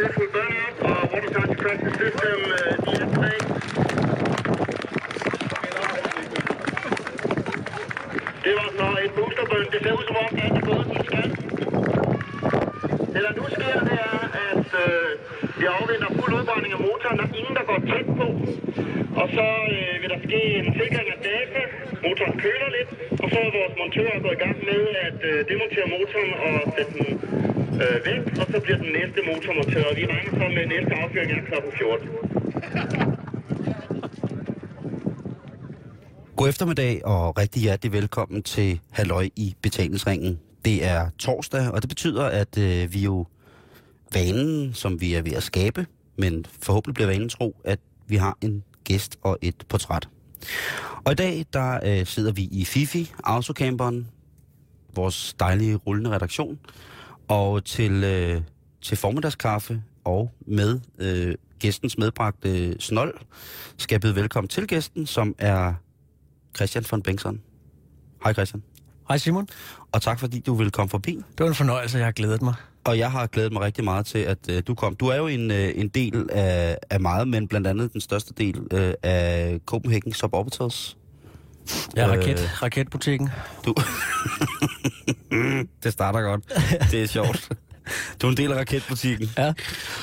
successful burnout of water science practice system uh, Det var så et boosterbøn. Det ser ud som om, at det er gået, som det skal. Det der nu sker, det er, at øh, vi afventer fuld udbrænding af motoren. Der er ingen, der går tæt på. Og så øh, vil der ske en sikring af data. Motoren køler lidt. Og så er vores montør gået i gang med at øh, demontere motoren og sætte den øh, væk. Og så bliver den næste motor monteret. Vi regner så med, at næste affyring er kl. 14. God eftermiddag og rigtig hjertelig velkommen til Halløj i betalingsringen. Det er torsdag, og det betyder, at øh, vi jo vanen, som vi er ved at skabe, men forhåbentlig bliver vanen tro, at vi har en gæst og et portræt. Og i dag, der øh, sidder vi i Fifi, autocamperen, vores dejlige rullende redaktion, og til, øh, til formiddagskaffe og med øh, gæstens medbragte snold, skal jeg byde velkommen til gæsten, som er Christian von Bengtsson. Hej Christian. Hej Simon. Og tak fordi du ville komme forbi. Det var en fornøjelse, jeg har glædet mig. Og jeg har glædet mig rigtig meget til, at øh, du kom. Du er jo en, øh, en del af, af meget, men blandt andet den største del øh, af Copenhagen Suborbitals. Ja, raket, øh, raketbutikken. Du... det starter godt. Det er sjovt. Du er en del af raketbutikken. Ja.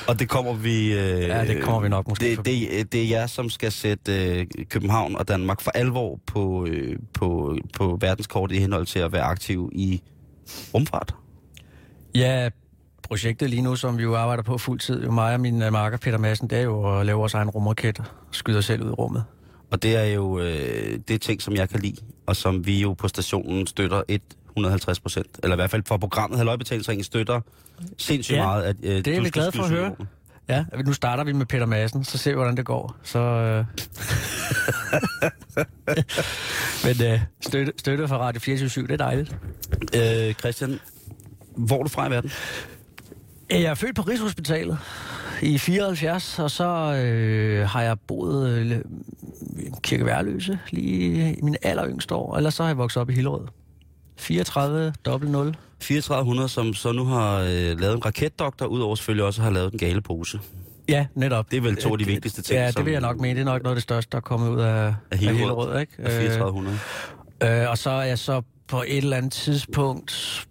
Og det kommer vi... Øh, Ja, det kommer vi nok måske det, det, det er jer, som skal sætte øh, København og Danmark for alvor på, øh, på, på verdenskortet i henhold til at være aktiv i rumfart. Ja, projektet lige nu, som vi jo arbejder på fuld tid, jo mig og min uh, marker Peter Madsen, det er jo at lave vores egen rumraket og skyde os selv ud i rummet. Og det er jo øh, det er ting, som jeg kan lide, og som vi jo på stationen støtter 150 procent. Eller i hvert fald for programmet Halløjbetalingsringen støtter sindssygt Ja, meget. At, øh, det er vi glade for at høre. Ja, nu starter vi med Peter Madsen, så ser vi, hvordan det går. Så, øh... Men øh, støtte, støtte fra Radio 24 det er dejligt. Øh, Christian, hvor er du fra i verden? Jeg er født på Rigshospitalet i 74, og så øh, har jeg boet øh, i Kirke Værløse lige i mine aller yngste år, eller så har jeg vokset op i Hillerød. 34, dobbelt 0. 3400, som så nu har øh, lavet en raketdoktor, udover selvfølgelig også har lavet den gale pose. Ja, netop. Det er vel to af de vigtigste ting, Ja, det vil jeg nok mene. Det er nok noget af det største, der er kommet ud af, Af Hillerød. Hillerød ikke? Af 3400. Øh, øh, og så er jeg så på et eller andet tidspunkt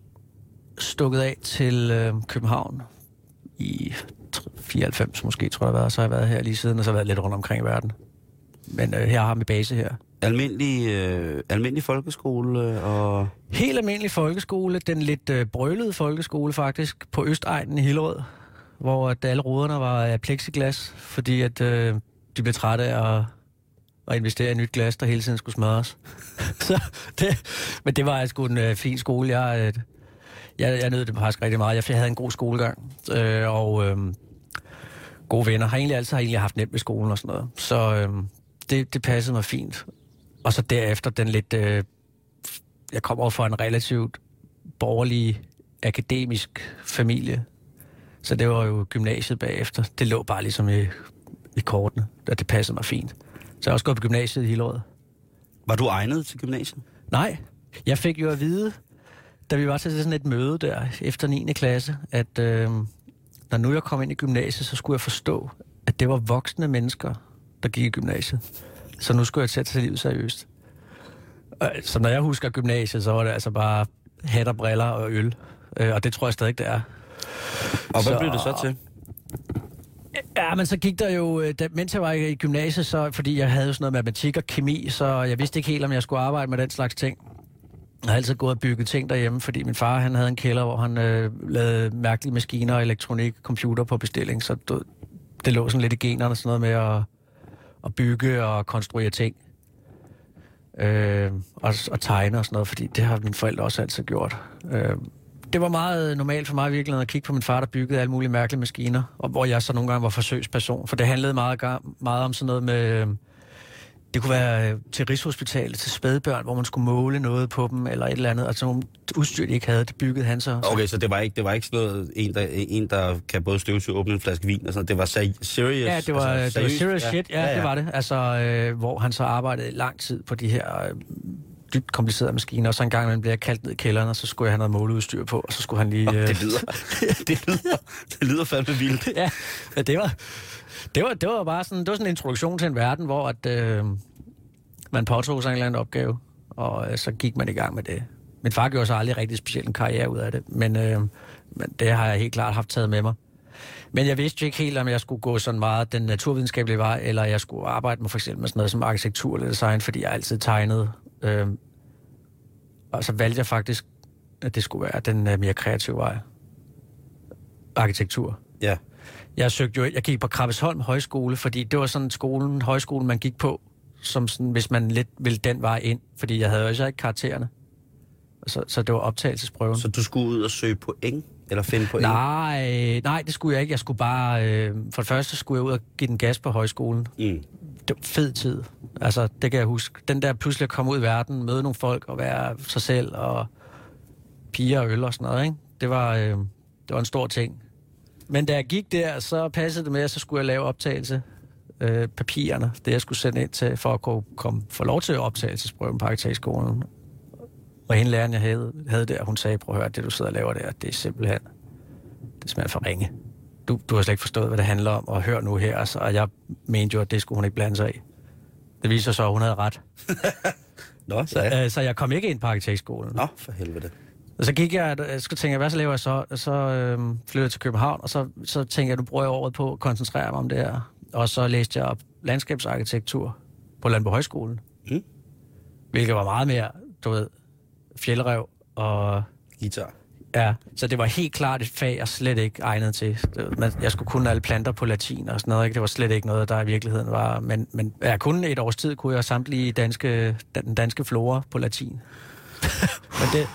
stukket af til øh, København i 94 måske, tror jeg, det har været. Så har jeg været her lige siden, og så har jeg været lidt rundt omkring i verden. Men øh, her har vi base her. Almindelig, øh, almindelig folkeskole øh, og... Helt almindelig folkeskole, den lidt øh, brølede folkeskole faktisk, på Østegnen i Hillerød, hvor at alle ruderne var af plexiglas, fordi at øh, de blev trætte af at, at investere i nyt glas, der hele tiden skulle smadres. Så det, men det var sgu en øh, fin skole. Jeg, øh, jeg, jeg nød det faktisk rigtig meget. Jeg havde en god skolegang, øh, og øh, gode venner. Har egentlig altid har egentlig haft nemt med skolen og sådan noget. Så øh, det, det passede mig fint. Og så derefter den lidt... Øh, jeg kommer over fra en relativt borgerlig, akademisk familie. Så det var jo gymnasiet bagefter. Det lå bare ligesom i, i kortene, og det passede mig fint. Så jeg har også gået på gymnasiet i Hillerød. Var du egnet til gymnasiet? Nej, jeg fik jo at vide, da vi var til sådan et møde der efter 9. klasse, at øh, når nu jeg kom ind i gymnasiet, så skulle jeg forstå, at det var voksne mennesker, der gik i gymnasiet. Så nu skulle jeg tage til livet seriøst. Øh, Så når jeg husker gymnasiet, så var det altså bare hat og briller og øl. Øh, Og det tror jeg stadig, det er. Og hvad Så- blev det så til? Ja, men så gik der jo, øh, da, mens jeg var i gymnasiet, så, fordi jeg havde sådan noget matematik og kemi, så jeg vidste ikke helt, om jeg skulle arbejde med den slags ting. Jeg har altid gået og bygget ting derhjemme, fordi min far han havde en kælder, hvor han øh, lavede mærkelige maskiner, elektronik, computer på bestilling, så det, det lå sådan lidt i generne, sådan noget med at, at bygge og konstruere ting. Øh, og, og tegne og sådan noget, fordi det har mine forældre også altid gjort. Øh, det var meget normalt for mig i virkeligheden at kigge på min far, der byggede alle mulige mærkelige maskiner, og hvor jeg så nogle gange var forsøgsperson, for det handlede meget, meget om sådan noget med... øh, det kunne være øh, til Rigshospitalet, til spædbørn, hvor man skulle måle noget på dem, eller et eller andet. Altså nogle udstyr, de ikke havde, det byggede han så. Okay, så det var ikke, det var ikke sådan noget, en der, en, der kan både støvsuge og åbne en flaske vin og sådan. Det var seri- serious. Ja, det var, altså, det var serious shit. Ja, ja, ja, det var det. Altså, øh, hvor han så arbejdede lang tid på de her øh, dybt komplicerede maskiner, og så en gang blev jeg kaldt ned i kælderen, og så skulle jeg have noget måleudstyr på, og så skulle han lige... Øh, det, lyder, det, lyder, det lyder fandme vildt. ja, ja, det var, det var, det var bare sådan, det var sådan en introduktion til en verden, hvor at, øh, man påtog sig en eller anden opgave, og øh, så gik man i gang med det. Min far gjorde så aldrig rigtig specielt en karriere ud af det, men, øh, men det har jeg helt klart haft taget med mig. Men jeg vidste jo ikke helt, om jeg skulle gå sådan meget den naturvidenskabelige vej, eller jeg skulle arbejde med for eksempel med sådan noget som arkitektur eller design, fordi jeg altid tegnede. Øh, og så valgte jeg faktisk, at det skulle være den øh, mere kreative vej. Arkitektur. Ja. Jeg søgte jo, jeg gik på Krabbesholm Højskole, fordi det var sådan skolen, højskolen, man gik på, som sådan, hvis man lidt ville den vej ind, fordi jeg havde jo ikke karaktererne. Så, så det var optagelsesprøven. Så du skulle ud og søge point? Eller finde point? Nej, nej, det skulle jeg ikke. Jeg skulle bare... Øh, for det første skulle jeg ud og give den gas på højskolen. Mm. Det var fed tid. Altså, det kan jeg huske. Den der pludselig at komme ud i verden, møde nogle folk og være sig selv og piger og øl og sådan noget, ikke? Det var, øh, det var en stor ting. Men da jeg gik der, så passede det med, at så skulle jeg lave optagelse. Øh, papirerne, det jeg skulle sende ind til, for at kunne komme, få lov til optagelsesprøven på arkitektskolen. Og hende læreren, jeg havde, havde der, hun sagde, prøv at høre, det du sidder og laver der, det er simpelthen, det smager for ringe. Du, du har slet ikke forstået, hvad det handler om, og hør nu her. Altså, og jeg mente jo, at det skulle hun ikke blande sig i. Det viser så, at hun havde ret. Nå, så ja. Øh, så jeg kom ikke ind på arkitektskolen. Nå, for helvede. Og så gik jeg, jeg skulle tænke, hvad så laver jeg så? Så øh, flyttede jeg til København, og så, så tænkte jeg, nu bruger jeg året på at koncentrere mig om det her. Og så læste jeg landskabsarkitektur på Landbo Højskolen. Mm. Hvilket var meget mere, du ved, fjeldrev og... Guitar. Ja, så det var helt klart et fag, jeg slet ikke egnet til. Jeg skulle kunne alle planter på latin og sådan noget. Ikke? Det var slet ikke noget, der i virkeligheden var... Men, men jeg kunne et års tid, kunne jeg samtlige danske, den danske flora på latin. men, det,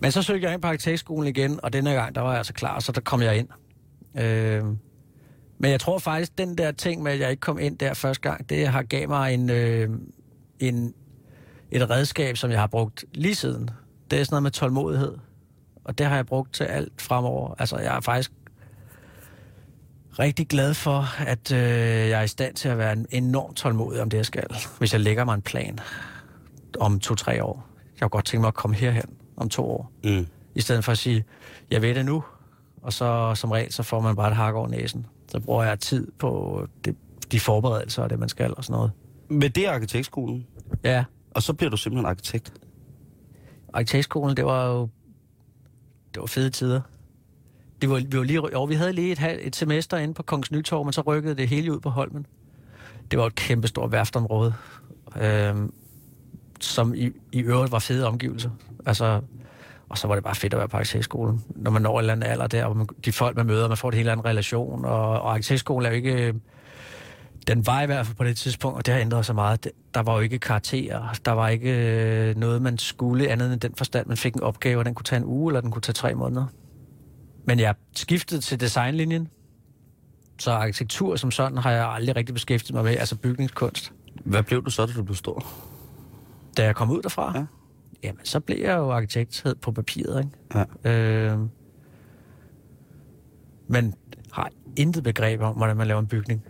men så søgte jeg ind på arkitektskolen igen, og denne gang, der var jeg altså klar, så der kom jeg ind. Øh, men jeg tror faktisk, den der ting med, at jeg ikke kom ind der første gang, det har gav mig en, øh, en, et redskab, som jeg har brugt lige siden. Det er sådan noget med tålmodighed. Og det har jeg brugt til alt fremover. Altså, jeg er faktisk rigtig glad for, at øh, jeg er i stand til at være enormt tålmodig om det, jeg skal. Hvis jeg lægger mig en plan om to-tre år. Jeg kunne godt tænke mig at komme herhen om to år. Mm. I stedet for at sige, jeg ved det nu, og så som regel, så får man bare et hak over næsen. Så bruger jeg tid på det, de forberedelser og det, man skal og sådan noget. Men det er arkitektskolen. Ja, Og så bliver du simpelthen arkitekt. arkitektskolen, det var jo det var fede tider. Det var, vi, var lige, jo, vi havde lige et, et semester inde på Kongens Nytorv, men så rykkede det hele ud på Holmen. Det var et kæmpestort værftområde, øh, som i, i øvrigt var fede omgivelser. Altså, og så var det bare fedt at være på arkitektskolen. Når man når en eller anden alder der, og man, de folk, man møder, man får et helt anden relation. Og, og arkitektskolen er jo ikke... Den var i hvert fald på det tidspunkt, og det har ændret sig meget. Der var jo ikke karakterer. Der var ikke øh, noget, man skulle andet end den forstand. Man fik en opgave, og den kunne tage en uge, eller den kunne tage tre måneder. Men jeg skiftede til designlinjen. Så arkitektur som sådan har jeg aldrig rigtig beskæftiget mig med, altså bygningskunst. Hvad blev du så, da du blev stor? Da jeg kom ud derfra, ja. jamen så blev jeg jo arkitekt på papiret, ikke? Ja. Øh, men har intet begreb om, hvordan man laver en bygning.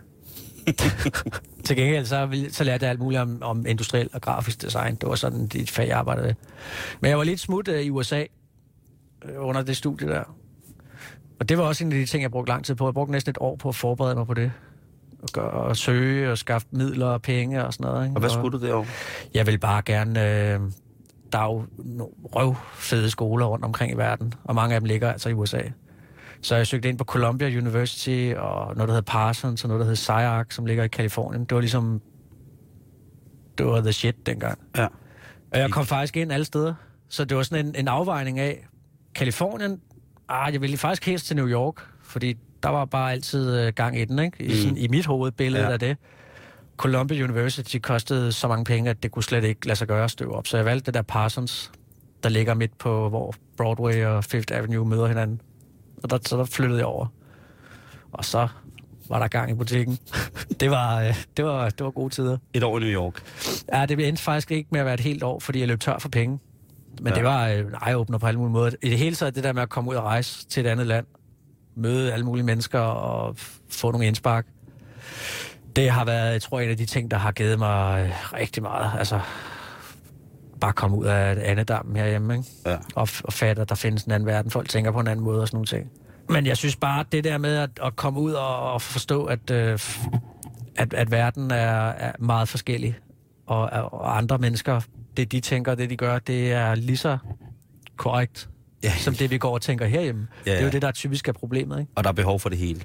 Til gengæld så, så lærte jeg alt muligt om, om industriel og grafisk design. Det var sådan de fag, jeg arbejdede med. Men jeg var lidt smut øh, i USA øh, under det studie der. Og det var også en af de ting, jeg brugte lang tid på. Jeg brugte næsten et år på at forberede mig på det. Og, gøre, og søge og skaffe midler og penge og sådan noget. Ikke? Og hvad skulle du derovre? Jeg vil bare gerne... Øh, der er jo røvfede skoler rundt omkring i verden, og mange af dem ligger altså i USA. Så jeg søgte ind på Columbia University, og noget, der hedder Parsons, og noget, der hedder SciArc, som ligger i Kalifornien. Det var ligesom... Det var the shit dengang. Ja. Og jeg kom faktisk ind alle steder. Så det var sådan en, en afvejning af... Kalifornien, ah, jeg ville faktisk helst til New York, fordi der var bare altid øh, gang i den, ikke? I, Mm. sådan, i mit hovedbillede ja. af det. Columbia University kostede så mange penge, at det kunne slet ikke lade sig gøre at støve op. Så jeg valgte det der Parsons, der ligger midt på, hvor Broadway og Fifth Avenue møder hinanden. Og der, så der flyttede jeg over. Og så var der gang i butikken. det, var, øh, det, var, det var gode tider. Et år i New York. Ja, det endte faktisk ikke med at være et helt år, fordi jeg løb tør for penge. Men Ja. det var øh, en eye-opener på alle mulige måder. I det hele taget, det der med at komme ud og rejse til et andet land, møde alle mulige mennesker og få nogle indspark, det har været, jeg tror, en af de ting, der har givet mig øh, rigtig meget. Altså, bare komme ud af andedammen herhjemme, ikke? Ja. Og, og fatte, at der findes en anden verden. Folk tænker på en anden måde og sådan nogle ting. Men jeg synes bare, det der med at, at komme ud og, og forstå, at, øh, at, at verden er, er meget forskellig, og, og andre mennesker, det de tænker, det de gør, det er lige så korrekt, Ja. som det vi går og tænker herhjemme. Ja, Det er jo ja. det, der er typisk af problemet, ikke? Og der er behov for det hele.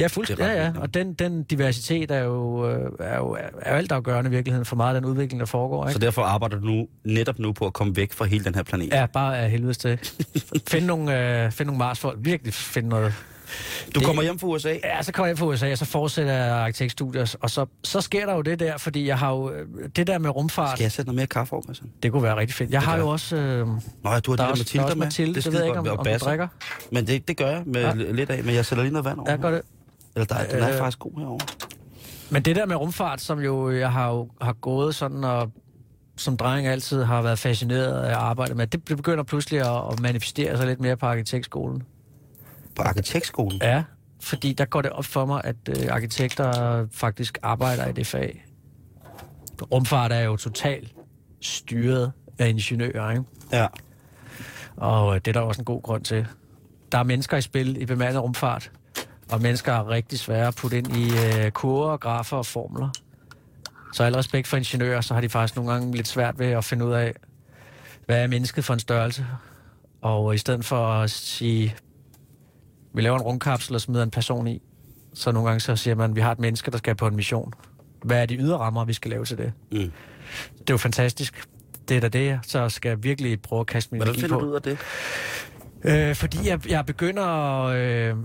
Ja, Det fuldstændig. Ja, ja. Og den, den diversitet er jo, øh, er jo, er jo altafgørende i virkeligheden for meget af den udvikling, der foregår, Så ikke? derfor arbejder du nu, netop nu på at komme væk fra hele den her planet. Ja, bare af helvedes til. Find nogle, øh, find nogle Marsfolk. Virkelig finde noget. Du det- kommer hjem fra USA. Ja, så kommer jeg fra USA, og så fortsætter jeg arkitektstudier, og så, så sker der jo det der, fordi jeg har jo... øh, Det der med rumfart, Skal jeg sætte noget mere kaffe over, Christian? det kunne være rigtig fedt. Jeg Det har jo jeg. også... Øh, Nå, ja, du har der det er der Mathilde der er også med. Mathilde, det, skide ved jeg ikke, om, om du drikker. Men det, det gør jeg med ja. lidt af, men jeg sætter lige noget vand over. Ja, gør det. Eller der, den er Øh, faktisk god herovre. Men det der med rumfart, som jo jeg har jo har gået sådan og som dreng altid har været fascineret af at arbejde med, det begynder pludselig at, at manifestere sig lidt mere på arkitektskolen. På arkitektskolen. Ja, fordi der går det op for mig, at øh, arkitekter faktisk arbejder i det fag. Rumfart er jo totalt styret af ingeniører, ikke? Ja. Og øh, det er der også en god grund til. Der er mennesker i spil i bemandet rumfart, og mennesker er rigtig svære at putte ind i øh, kurver, grafer og formler. Så al respekt for ingeniører, så har de faktisk nogle gange lidt svært ved at finde ud af, hvad er mennesket for en størrelse. Og i stedet for at sige, vi laver en rumkapsel og smider en person i, så nogle gange så siger man, vi har et menneske, der skal på en mission. Hvad er de ydre rammer, vi skal lave til det? Mm. Det er jo fantastisk. Det er da det, så skal jeg virkelig prøve at kaste min Hvordan energi finder på. du ud af det? Øh, fordi jeg, jeg begynder at... Øh,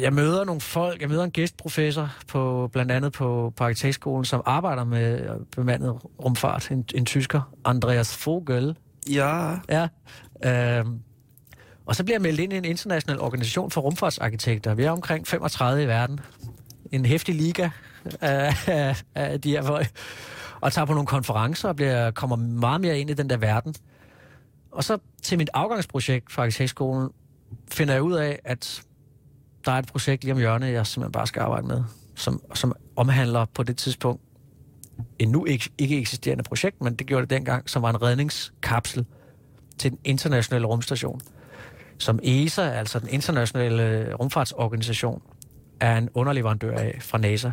jeg møder nogle folk, jeg møder en gæstprofessor, på, blandt andet på, på arkitektskolen, som arbejder med bemandet rumfart, en, en tysker, Andreas Vogel. Ja. Ja. Øh, og så bliver jeg meldt ind i en international organisation for rumfartsarkitekter. Vi er omkring 35 i verden. En hæftig liga af, af, af de her folk. Og tager på nogle konferencer og bliver, kommer meget mere ind i den der verden. Og så til mit afgangsprojekt fra arkitektskolen finder jeg ud af, at der er et projekt lige om hjørnet, jeg simpelthen bare skal arbejde med, som, som omhandler på det tidspunkt en nu ikke, ikke eksisterende projekt, men det gjorde det dengang, som var en redningskapsel til den internationale rumstation, som ESA, altså den internationale rumfartsorganisation, er en underleverandør af fra NASA.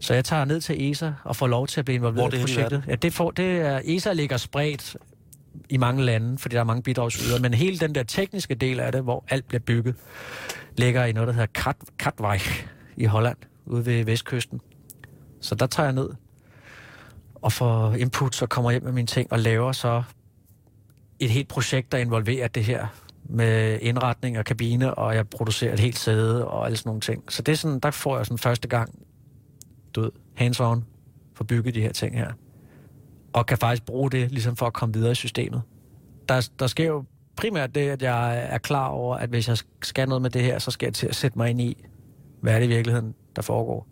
Så jeg tager ned til ESA og får lov til at blive er involveret i projektet. Ja, det, får, det er, ESA ligger spredt i mange lande, fordi der er mange bidragsydere, men hele den der tekniske del af det, hvor alt bliver bygget, ligger i noget, der hedder Kat, Katwijk i Holland, ude ved vestkysten. Så der tager jeg ned og får input, så kommer hjem med mine ting, og laver så et helt projekt, der involverer det her med indretning og kabine, og jeg producerer et helt sæde og alle sådan nogle ting. Så det er sådan, der får jeg sådan første gang, du ved, hands-on, for bygget de her ting her. Og kan faktisk bruge det ligesom for at komme videre i systemet. Der, der sker jo primært det, at jeg er klar over, at hvis jeg skal noget med det her, så skal jeg til at sætte mig ind i, hvad er det i virkeligheden, der foregår.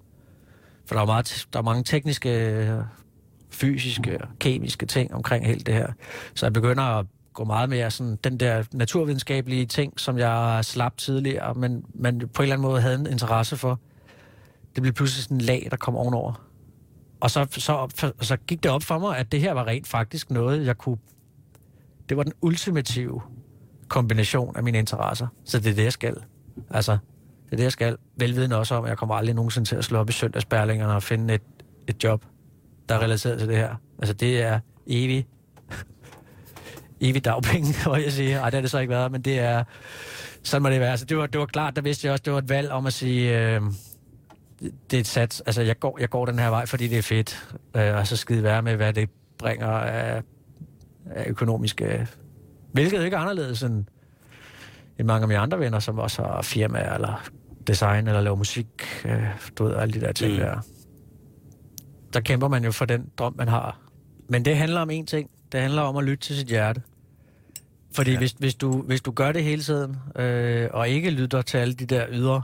For der er, meget, der er mange tekniske, fysiske og kemiske ting omkring helt det her. Så jeg begynder at gå meget mere sådan den der naturvidenskabelige ting, som jeg slap tidligere, men man på en eller anden måde havde en interesse for. Det blev pludselig sådan en lag, der kom ovenover. Og så, så, så gik det op for mig, at det her var rent faktisk noget, jeg kunne... Det var den ultimative kombination af mine interesser. Så det er det, jeg skal. Altså, det er det, jeg skal. Velviden også om, at jeg kommer aldrig nogensinde til at slå op i søndagsbærlingerne og finde et, et job, der er relateret til det her. Altså, det er evig evig dagpenge, hvor jeg siger. Ej, det har det så ikke været, men det er... Sådan må det være. Altså, det, var, det var klart, der vidste jeg også, det var et valg om at sige... Øh, det er et sats. Altså, jeg går, jeg går den her vej, fordi det er fedt. Øh, og så skide være med, hvad det bringer af, af økonomiske... Hvilket ikke er anderledes end, end mange af mine andre venner, som også har firmaer, eller design, eller laver musik. Øh, du ved, alle de der ting Mm. der. Der kæmper man jo for den drøm, man har. Men det handler om én ting. Det handler om at lytte til sit hjerte. Fordi ja. hvis, hvis, du, hvis du gør det hele tiden, øh, og ikke lytter til alle de der ydre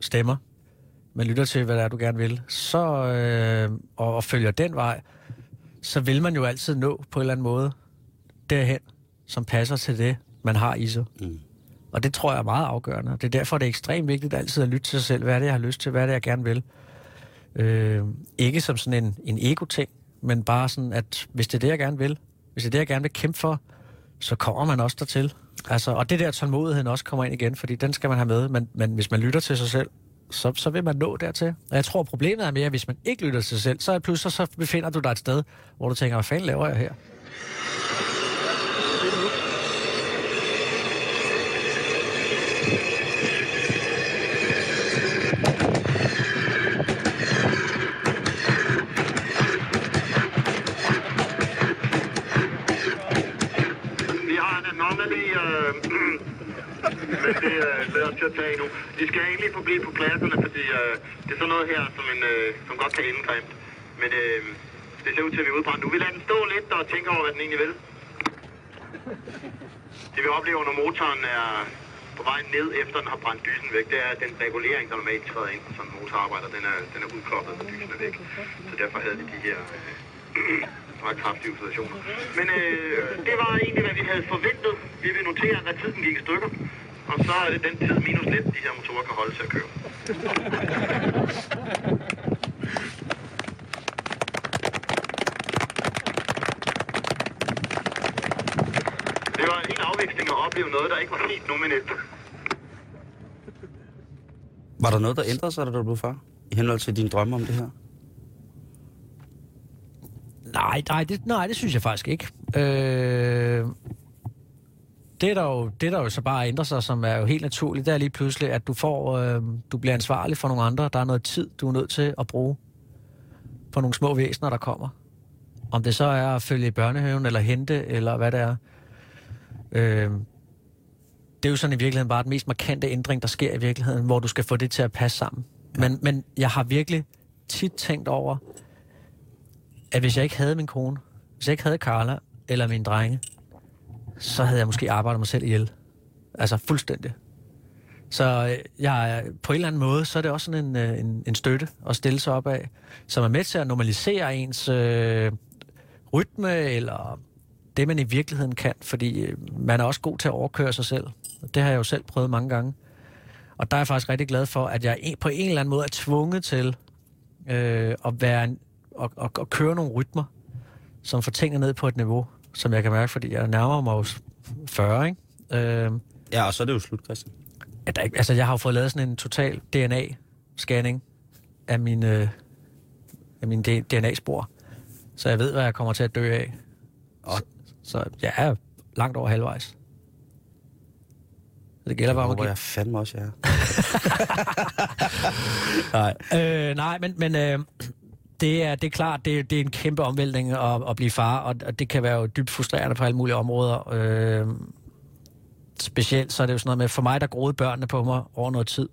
stemmer, men lytter til, hvad det er, du gerne vil, så, øh, og, og følger den vej, så vil man jo altid nå på en eller anden måde derhen, som passer til det, man har i sig. Mm. Og det tror jeg er meget afgørende. Det er derfor, det er ekstremt vigtigt altid at lytte til sig selv. Hvad er det, jeg har lyst til? Hvad er det, jeg gerne vil? Øh, ikke som sådan en, en ego-ting, men bare sådan, at hvis det er det, jeg gerne vil, hvis det er det, jeg gerne vil kæmpe for, så kommer man også dertil. Altså, og det der tålmodigheden også kommer ind igen, fordi den skal man have med. Men, men hvis man lytter til sig selv, så, så vil man nå dertil. Og jeg tror, problemet er mere, at hvis man ikke lytter til sig selv, så er pludselig så befinder du dig et sted, hvor du tænker, hvad fanden laver jeg her? Vi har en anomaly, øh, men det øh, os til at tage nu. De skal egentlig forblive på pladserne, fordi øh, det er sådan noget her, som, en, øh, som godt kan ende grimt. Men øh, det ser ud til, at vi er udbrændt nu. Vi lader den stå lidt og tænke over, hvad den egentlig vil. Det vi oplever, når motoren er på vej ned, efter den har brændt dysen væk, det er at den regulering, der normalt træder ind på sådan en motorarbejder, den er, den er udkoblet, når dysen er væk. Så derfor havde vi de her øh, meget kraftige oscillationer. Men øh, det var egentlig, hvad vi havde forventet. Vi vil notere, at tiden gik i stykker. Og så er det den tid minus lidt, de her motorer kan holde til at køre. Det var en afveksling at opleve noget, der ikke var helt nominelt. Var der noget, der ændrede sig, da du blev far? I henhold til dine drømme om det her? Nej, nej, det, nej, det synes jeg faktisk ikke. Øh, det, er der jo, det, der jo så bare ændrer sig, som er jo helt naturligt, det er lige pludselig, at du får, øh, du bliver ansvarlig for nogle andre. Der er noget tid, du er nødt til at bruge på nogle små væsener, der kommer. Om det så er at følge i børnehaven, eller hente, eller hvad det er. Øh, det er jo sådan i virkeligheden bare den mest markante ændring, der sker i virkeligheden, hvor du skal få det til at passe sammen. Men, men jeg har virkelig tit tænkt over, at hvis jeg ikke havde min kone, hvis jeg ikke havde Carla eller mine drenge, så havde jeg måske arbejdet mig selv ihjel. Altså fuldstændig. Så øh, jeg, på en eller anden måde, så er det også sådan en, øh, en, en støtte at stille sig op af, som er med til at normalisere ens øh, rytme, eller det, man i virkeligheden kan, fordi øh, man er også god til at overkøre sig selv. Det har jeg jo selv prøvet mange gange. Og der er jeg faktisk rigtig glad for, at jeg på en eller anden måde er tvunget til øh, at være en, og, at, at køre nogle rytmer, som får tingene ned på et niveau, som jeg kan mærke, fordi jeg nærmer mig jo 40, ikke? Øh, Ja, og så er det jo slut, Christian. at der, ikke- altså, jeg har jo fået lavet sådan en total DNA-scanning af mine, øh, af mine DNA-spor, så jeg ved, hvad jeg kommer til at dø af. Og Så jeg er langt over halvvejs. Så det gælder bare om at give... jeg fandme også, er. Nej, øh, nej men, men øh, det, er, det er klart, det, det er en kæmpe omvæltning at, at blive far, og, og det kan være jo dybt frustrerende på alle mulige områder. Øh, specielt så er det jo sådan noget med, for mig der groede børnene på mig over noget tid.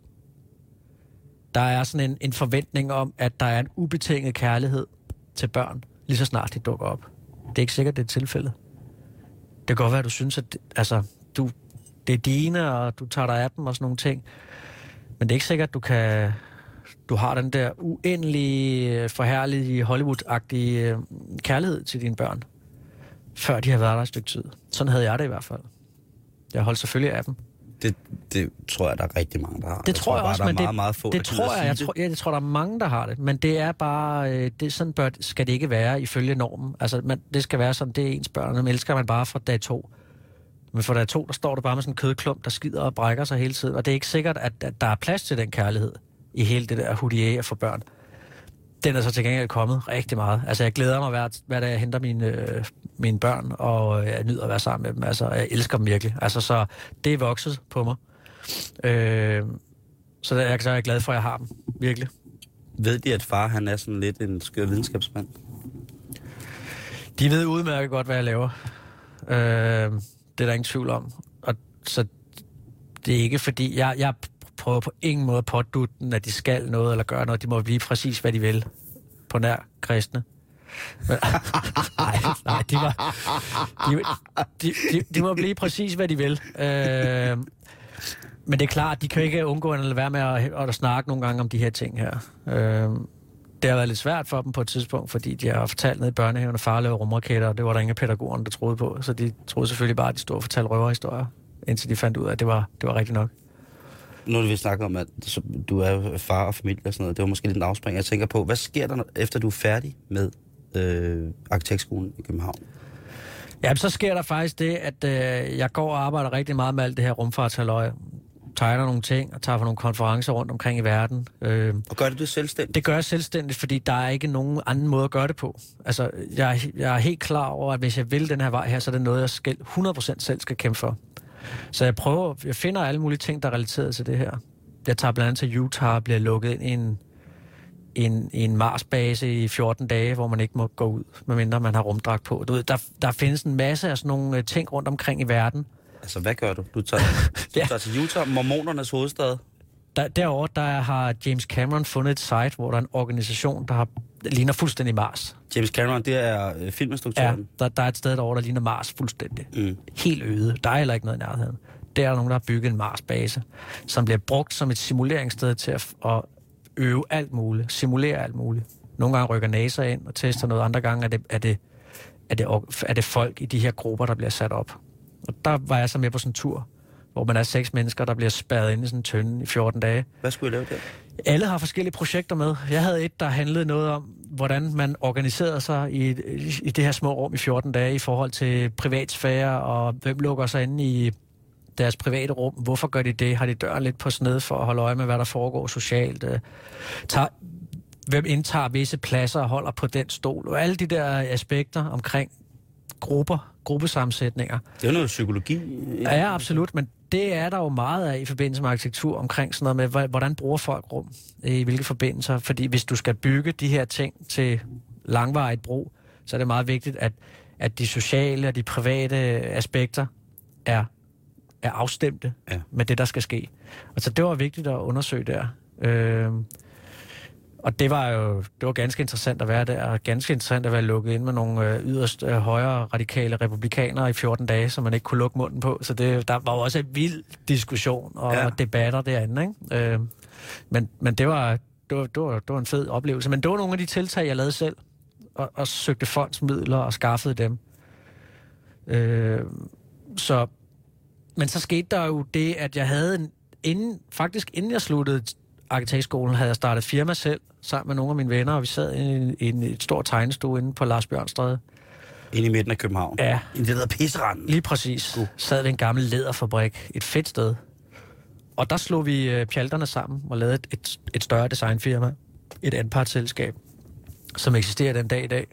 Der er sådan en, en forventning om, at der er en ubetinget kærlighed til børn, lige så snart de dukker op. Det er ikke sikkert, det er tilfældet. Det kan godt være, at du synes, at det, altså, du, det er dine, og du tager dig af dem og sådan nogle ting. Men det er ikke sikkert, at du kan... Du har den der uendelige, forherlige, Hollywood-agtige øh, kærlighed til dine børn, før de har været der et stykke tid. Sådan havde jeg det i hvert fald. Jeg holdt selvfølgelig af dem. Det, det tror jeg, der er rigtig mange, der har. Det tror jeg, bare, også, der er men meget, det, meget få, det tror jeg, jeg tror, ja, jeg tror, der er mange, der har det. Men det er bare, øh, det, sådan bør, skal det ikke være ifølge normen. Altså, man, det skal være sådan, det er ens børn, dem elsker man bare fra dag to. Men for dag to, der står det bare med sådan en kødklump, der skider og brækker sig hele tiden. Og det er ikke sikkert, at, at der er plads til den kærlighed i hele det der hudier for børn. Den er så til gengæld kommet rigtig meget. Altså, jeg glæder mig hver, hver dag, jeg henter mine, øh, mine børn, og jeg nyder at være sammen med dem. Altså, jeg elsker dem virkelig. Altså, så det er vokset på mig. Øh, så der, så er jeg glad for, at jeg har dem. Virkelig. Ved de, at far han er sådan lidt en skør videnskabsmand? De ved udmærket godt, hvad jeg laver. Øh, det er der ingen tvivl om. Og så det er ikke fordi, jeg, jeg prøver på ingen måde at pådutte den, at de skal noget eller gøre noget. De må blive præcis, hvad de vil. På nær kristne. Men, nej, nej, de, var, de, de, de, de må blive præcis, hvad de vil. Øh, men det er klart, de kan ikke undgå at lade være med at, at snakke nogle gange om de her ting her. Øh, det har været lidt svært for dem på et tidspunkt, fordi de har fortalt ned i børnehaven, at far lavede rumraketter, og det var der ingen af pædagogerne, der troede på. Så de troede selvfølgelig bare, at de stod og fortalte røverhistorier, indtil de fandt ud af, at det var, det var rigtigt nok. Nu vi snakket om, at du er far og familie og sådan noget. Det var måske lidt en afspring. Jeg tænker på, hvad sker der, efter du er færdig med øh, arkitektskolen i København. Ja, så sker der faktisk det, at øh, jeg går og arbejder rigtig meget med alt det her rumfartshalløj. Tegner nogle ting og tager på nogle konferencer rundt omkring i verden. Øh, Og gør det det selvstændigt? det gør jeg selvstændigt, fordi der er ikke nogen anden måde at gøre det på. Altså, jeg, er- jeg er helt klar over, at hvis jeg vil den her vej her, så er det noget, jeg skal, 100% selv skal kæmpe for. Så jeg prøver, jeg finder alle mulige ting, der er relateret til det her. Jeg tager blandt andet til Utah og bliver lukket ind i en, en, en Mars-base i 14 dage, hvor man ikke må gå ud, medmindre man har rumdragt på. Du ved, der, der findes en masse af sådan nogle øh, ting rundt omkring i verden. Altså, hvad gør du? Du tager, du Ja. tager til Utah, mormonernes hovedstad. Der, derovre, der har James Cameron fundet et site, hvor der er en organisation, der har, der ligner fuldstændig Mars. James Cameron, det er øh, Ja, filminstruktøren. der, der er et sted derovre, der ligner Mars fuldstændig. Mm. Helt øde. Der er heller ikke noget i nærheden. Der er nogen, der har bygget en Mars-base, som bliver brugt som et simuleringssted til at, at øve alt muligt, simulere alt muligt. Nogle gange rykker NASA ind og tester noget, andre gange er det, er det, er det, er det folk i de her grupper, der bliver sat op. Og der var jeg så med på sådan en tur, hvor man er seks mennesker, der bliver spærret ind i sådan en tønde i 14 dage. Hvad skulle jeg lave der? Alle har forskellige projekter med. Jeg havde et, der handlede noget om, hvordan man organiserede sig i, i det her små rum i 14 dage i forhold til privatsfære, og hvem lukker sig inde i deres private rum. Hvorfor gør de det? Har de døren lidt på sned for at holde øje med, hvad der foregår socialt? Øh, Tager, hvem indtager visse pladser og holder på den stol? Og alle de der aspekter omkring grupper, gruppesammensætninger. Det er noget psykologi. Ja, ja, absolut, men det er der jo meget af i forbindelse med arkitektur, omkring sådan noget med, hvor- hvordan bruger folk rum, i hvilke forbindelser. Fordi hvis du skal bygge de her ting til langvarigt brug, så er det meget vigtigt, at, at de sociale og de private aspekter er, er afstemte Ja. med det, der skal ske. Og så det var vigtigt at undersøge der. Øh, og det var jo det var ganske interessant at være der, og ganske interessant at være lukket ind med nogle øh, yderst øh, højre radikale republikanere i 14 dage, som man ikke kunne lukke munden på. Så det, der var jo også en vild diskussion og ja. debatter derinde. Ikke? Øh, men, men det var, det, var, det, var, det var en fed oplevelse. Men det var nogle af de tiltag, jeg lavede selv, og, og søgte fondsmidler og skaffede dem. Øh, så, men så skete der jo det, at jeg havde en, inden, faktisk inden jeg sluttede arkitektskolen, havde jeg startet firma selv, sammen med nogle af mine venner, og vi sad i en, en et stort tegnestue inde på Lars Bjørnstræde. Inde i midten af København. Ja. I det der pisseranden. Lige præcis. Sad ved en gammel læderfabrik. Et fedt sted. Og der slog vi øh, pjalterne sammen og lavede et, et, et større designfirma. Et anpartsselskab, som eksisterer den dag i dag.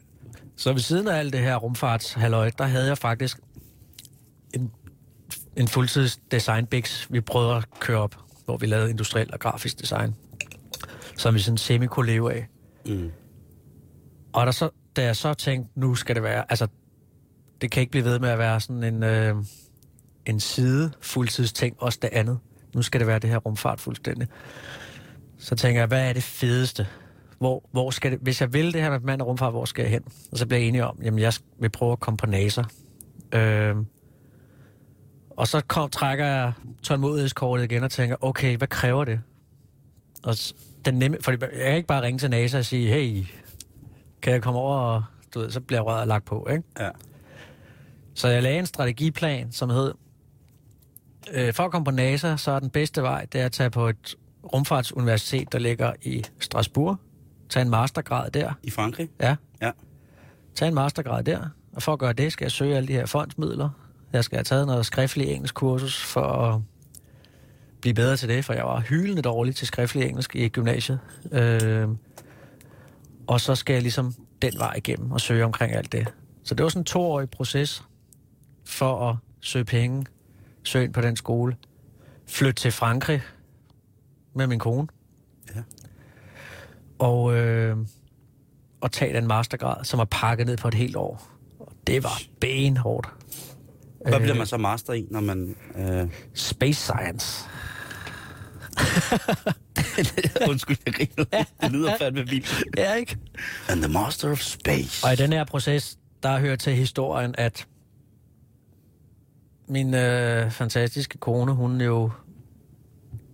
Så ved siden af alt det her rumfartshalløj, der havde jeg faktisk en, en fuldtids design vi prøvede at køre op, hvor vi lavede industriel og grafisk design, som vi sådan semi kunne leve af. Mm. Og der så, da jeg så tænkte, nu skal det være, altså, det kan ikke blive ved med at være sådan en, øh, en side fuldtidsting, også det andet. Nu skal det være det her rumfart fuldstændig. Så tænker jeg, hvad er det fedeste? Hvor, hvor skal det, hvis jeg vil det her med mand og rumfart, hvor skal jeg hen? Og så bliver jeg enig om, jamen jeg vil prøve at komme på NASA. Øh, og så kom, trækker jeg tålmodighedskortet igen og tænker, okay, hvad kræver det? Og den nemme, for jeg kan ikke bare ringe til NASA og sige, hey, kan jeg komme over, og du ved, så bliver røret lagt på, ikke? Ja. Så jeg lagde en strategiplan, som hed, øh, for at komme på NASA, så er den bedste vej, det er at tage på et rumfartsuniversitet, der ligger i Strasbourg, tage en mastergrad der, I Frankrig? ja, Ja. tage en mastergrad der, og for at gøre det, skal jeg søge alle de her fondsmidler. Jeg skal have taget noget skriftlig engelsk kursus for at blive bedre til det, for jeg var hyldende dårlig til skriftlig engelsk i gymnasiet. Øh, og så skal jeg ligesom den vej igennem og søge omkring alt det. Så det var sådan en toårig proces for at søge penge, søge ind på den skole, flytte til Frankrig med min kone. Ja. Og, øh, og tage den mastergrad, som var pakket ned på et helt år. Og det var benhårdt. Hvad Øh, bliver man så master i, når man... Øh... Space Science. Undskyld, jeg griner. Det lyder fandme vildt. Ja, ikke? And the master of space. Og i den her proces, der hører til historien, at min øh, fantastiske kone, hun jo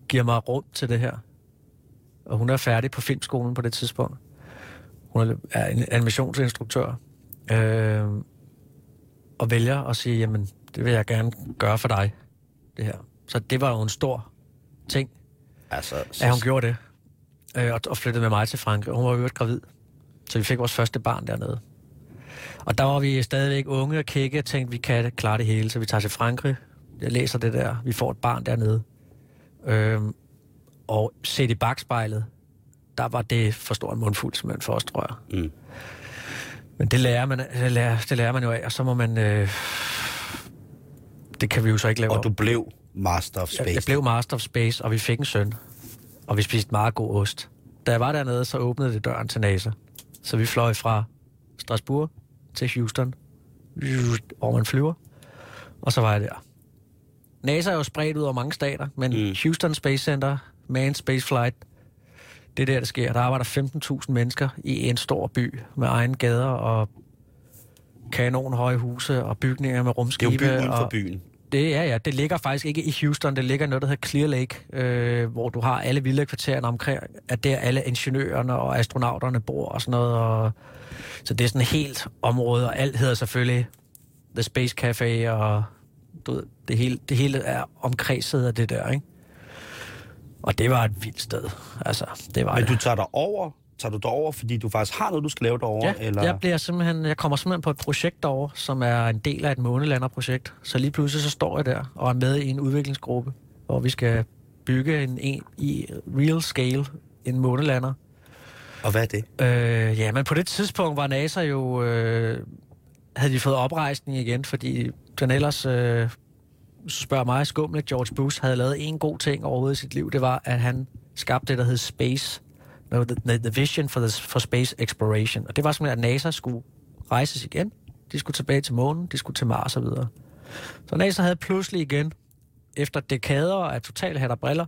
giver mig rum til det her. Og hun er færdig på filmskolen på det tidspunkt. Hun er- er en animationsinstruktør. Øh, og vælger at sige, jamen, det vil jeg gerne gøre for dig, det her. Så det var jo en stor ting, Altså, Ja, hun gjorde det. Øh, og, og flyttede med mig til Frankrig. Hun var jo øvrigt gravid. Så vi fik vores første barn dernede. Og der var vi stadigvæk unge og kække og tænkte, vi kan klare det hele, så vi tager til Frankrig. Jeg læser det der. Vi får et barn dernede. Øhm, og set i bagspejlet, der var det for stor en mundfuld, simpelthen for os, tror jeg. Mm. Men det lærer man, det lærer, det lærer man jo af, og så må man... Øh, det kan vi jo så ikke lave Og du blev Master of Space. Jeg, jeg blev Master of Space, og vi fik en søn. Og vi spiste meget god ost. Da jeg var dernede, så åbnede det døren til NASA. Så vi fløj fra Strasbourg til Houston, hvor man flyver. Og så var jeg der. NASA er jo spredt ud over mange stater, men Mm. Houston Space Center, Manned Space Flight, det er der, der sker. Der arbejder 15.000 mennesker i en stor by med egen gader og kanonhøje huse og bygninger med Det er rumskibe. jo by uden for og, byen. Det er ja, det ligger faktisk ikke i Houston, det ligger noget, der hedder Clear Lake, øh, hvor du har alle vilde kvartererne omkring, at der alle ingeniørerne og astronauterne bor og sådan noget. Og, så det er sådan et helt område, og alt hedder selvfølgelig The Space Café, og du ved, det, hele, det hele er omkredset af det der, ikke? Og det var et vildt sted. Altså, det var Men det. du tager dig over, tager du derover, fordi du faktisk har noget, du skal lave derovre? Ja, eller? jeg, bliver simpelthen, jeg kommer simpelthen på et projekt derovre, som er en del af et månelanderprojekt. Så lige pludselig så står jeg der og er med i en udviklingsgruppe, hvor vi skal bygge en, en i real scale en månelander. Og hvad er det? Øh, ja, men på det tidspunkt var NASA jo... Øh, havde de fået oprejsning igen, fordi den ellers... Øh, så spørger mig skumle, George Bush havde lavet en god ting overhovedet i sit liv. Det var, at han skabte det, der hed Space. No, the, the Vision for, the, for Space Exploration. Og det var simpelthen, at NASA skulle rejses igen. De skulle tilbage til månen, de skulle til Mars og videre. Så NASA havde pludselig igen, efter dekader af total hat og briller,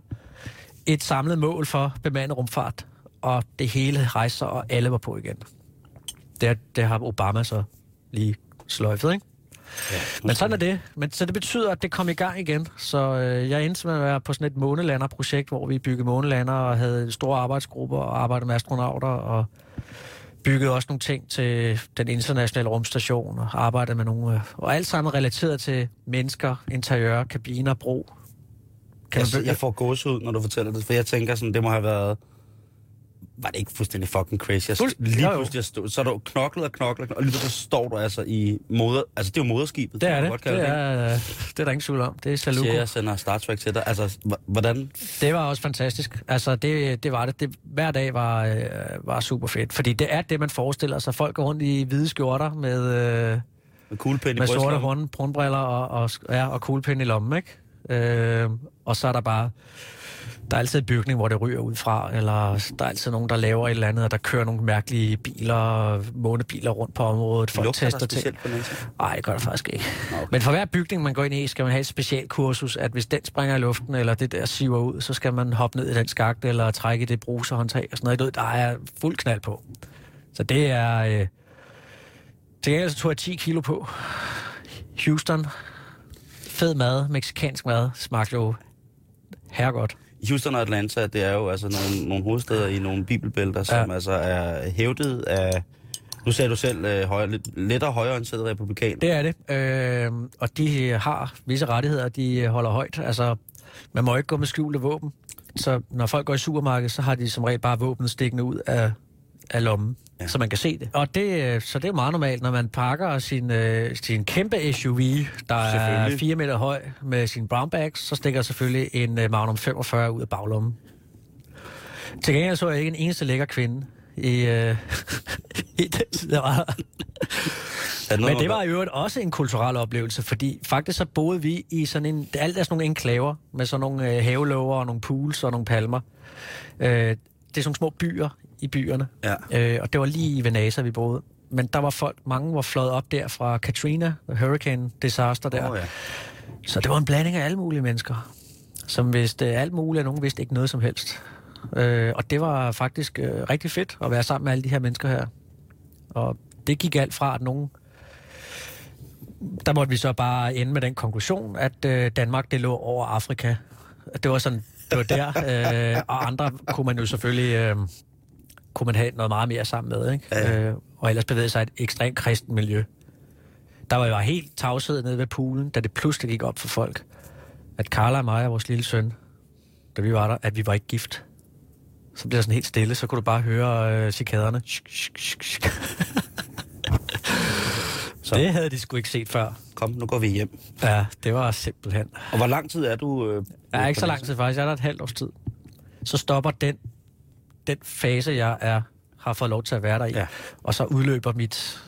et samlet mål for bemandet rumfart. Og det hele rejser, og alle var på igen. Det, det har Obama så lige sløjfet, ikke? Ja, Men sådan er det. Men, så det betyder, at det kom i gang igen. Så øh, jeg endte med at være på sådan et månelanderprojekt, hvor vi byggede månelander og havde store arbejdsgrupper og arbejdede med astronauter og byggede også nogle ting til den internationale rumstation og arbejdede med nogle... Øh, og alt sammen relateret til mennesker, interiør, kabiner, bro. Kan jeg, man jeg får gåsehud, når du fortæller det, for jeg tænker sådan, det må have været... Var det ikke fuldstændig fucking crazy? Jeg, Fuldst- lige jo, pludselig, stod, så er du knoklet og knoklet, og lige så står du altså i moder... Altså, det er jo moderskibet. det er det. godt Det kalde er, det er der ingen tvivl om. Det er Saluko. jeg sender Star Trek til dig. Altså, hvordan... Det var også fantastisk. Altså, det, det var det. det. Hver dag var, øh, var super fedt. Fordi det er det, man forestiller sig. Folk går rundt i hvide skjorter med, øh, Med kuglepind i med sorte horn, og, og, ja, og kuglepind i lommen, ikke? Øh, og så er der bare... Der er altid en bygning, hvor det ryger ud fra, eller der er altid nogen, der laver et eller andet, og der kører nogle mærkelige biler, månebiler rundt på området. Folk Lugter tester ting. Nej, det gør der faktisk ikke. Okay. Men for hver bygning, man går ind i, skal man have et specielt kursus, at hvis den springer i luften, eller det der siver ud, så skal man hoppe ned i den skagt, eller trække det bruserhåndtag og sådan noget. Der er fuld knald på. Så det er... Øh... Til gengæld så tog jeg 10 kilo på. Houston. Fed mad, meksikansk mad, smagte jo herregodt. Houston og Atlanta, det er jo altså nogle, nogle hovedsteder i nogle bibelbælter, som Ja. altså er hævdet af... Nu sagde du selv øh, højre, lidt lettere højreorienteret republikan. Det er det. Øh, og de har visse rettigheder, de holder højt. Altså, man må ikke gå med skjulte våben. Så når folk går i supermarkedet, så har de som regel bare våben stikkende ud af, af lommen, Ja. så man kan se det. Og det, øh, så det er meget normalt, når man pakker sin, øh, sin kæmpe SUV, der er Selvfølgelig. 4 meter høj, med sin brown bags, så stikker selvfølgelig en øh, Magnum 45 ud af baglommen. Til gengæld så jeg ikke en eneste lækker kvinde i, øh, i den tid, der var noget, Men det var i øvrigt også en kulturel oplevelse, fordi faktisk så boede vi i sådan en... Det alt er sådan nogle enklaver med sådan nogle øh, havelåger og nogle pools og nogle palmer. Øh, det er sådan små byer i byerne. Ja. Øh, og det var lige i Venasa, vi boede. Men der var folk, mange var fløjet op der fra Katrina, hurricane disaster der. Åh, ja. Så det var en blanding af alle mulige mennesker, som vidste alt muligt, og nogen vidste ikke noget som helst. Øh, og det var faktisk øh, rigtig fedt at være sammen med alle de her mennesker her. Og det gik alt fra, at nogen... Der måtte vi så bare ende med den konklusion, at øh, Danmark, det lå over Afrika. Det var sådan, det var der. Øh, og andre kunne man jo selvfølgelig... Øh, kunne man have noget meget mere sammen med, ikke? Ja. Øh, og ellers bevægede sig et ekstremt kristen miljø. Der var jo helt tavshed nede ved poolen, da det pludselig gik op for folk, at Carla og mig og vores lille søn, da vi var der, at vi var ikke gift. Så blev der sådan helt stille, så kunne du bare høre øh, cikaderne. Shk, shk, shk, shk. Så Det havde de sgu ikke set før. kom, nu går vi hjem. Ja, det var simpelthen. Og hvor lang tid er du... Øh, Jeg er ikke så lang tid faktisk. Jeg er der et halvt års tid. Så stopper den, den fase, jeg er, har fået lov til at være der i. Ja. Og så udløber mit...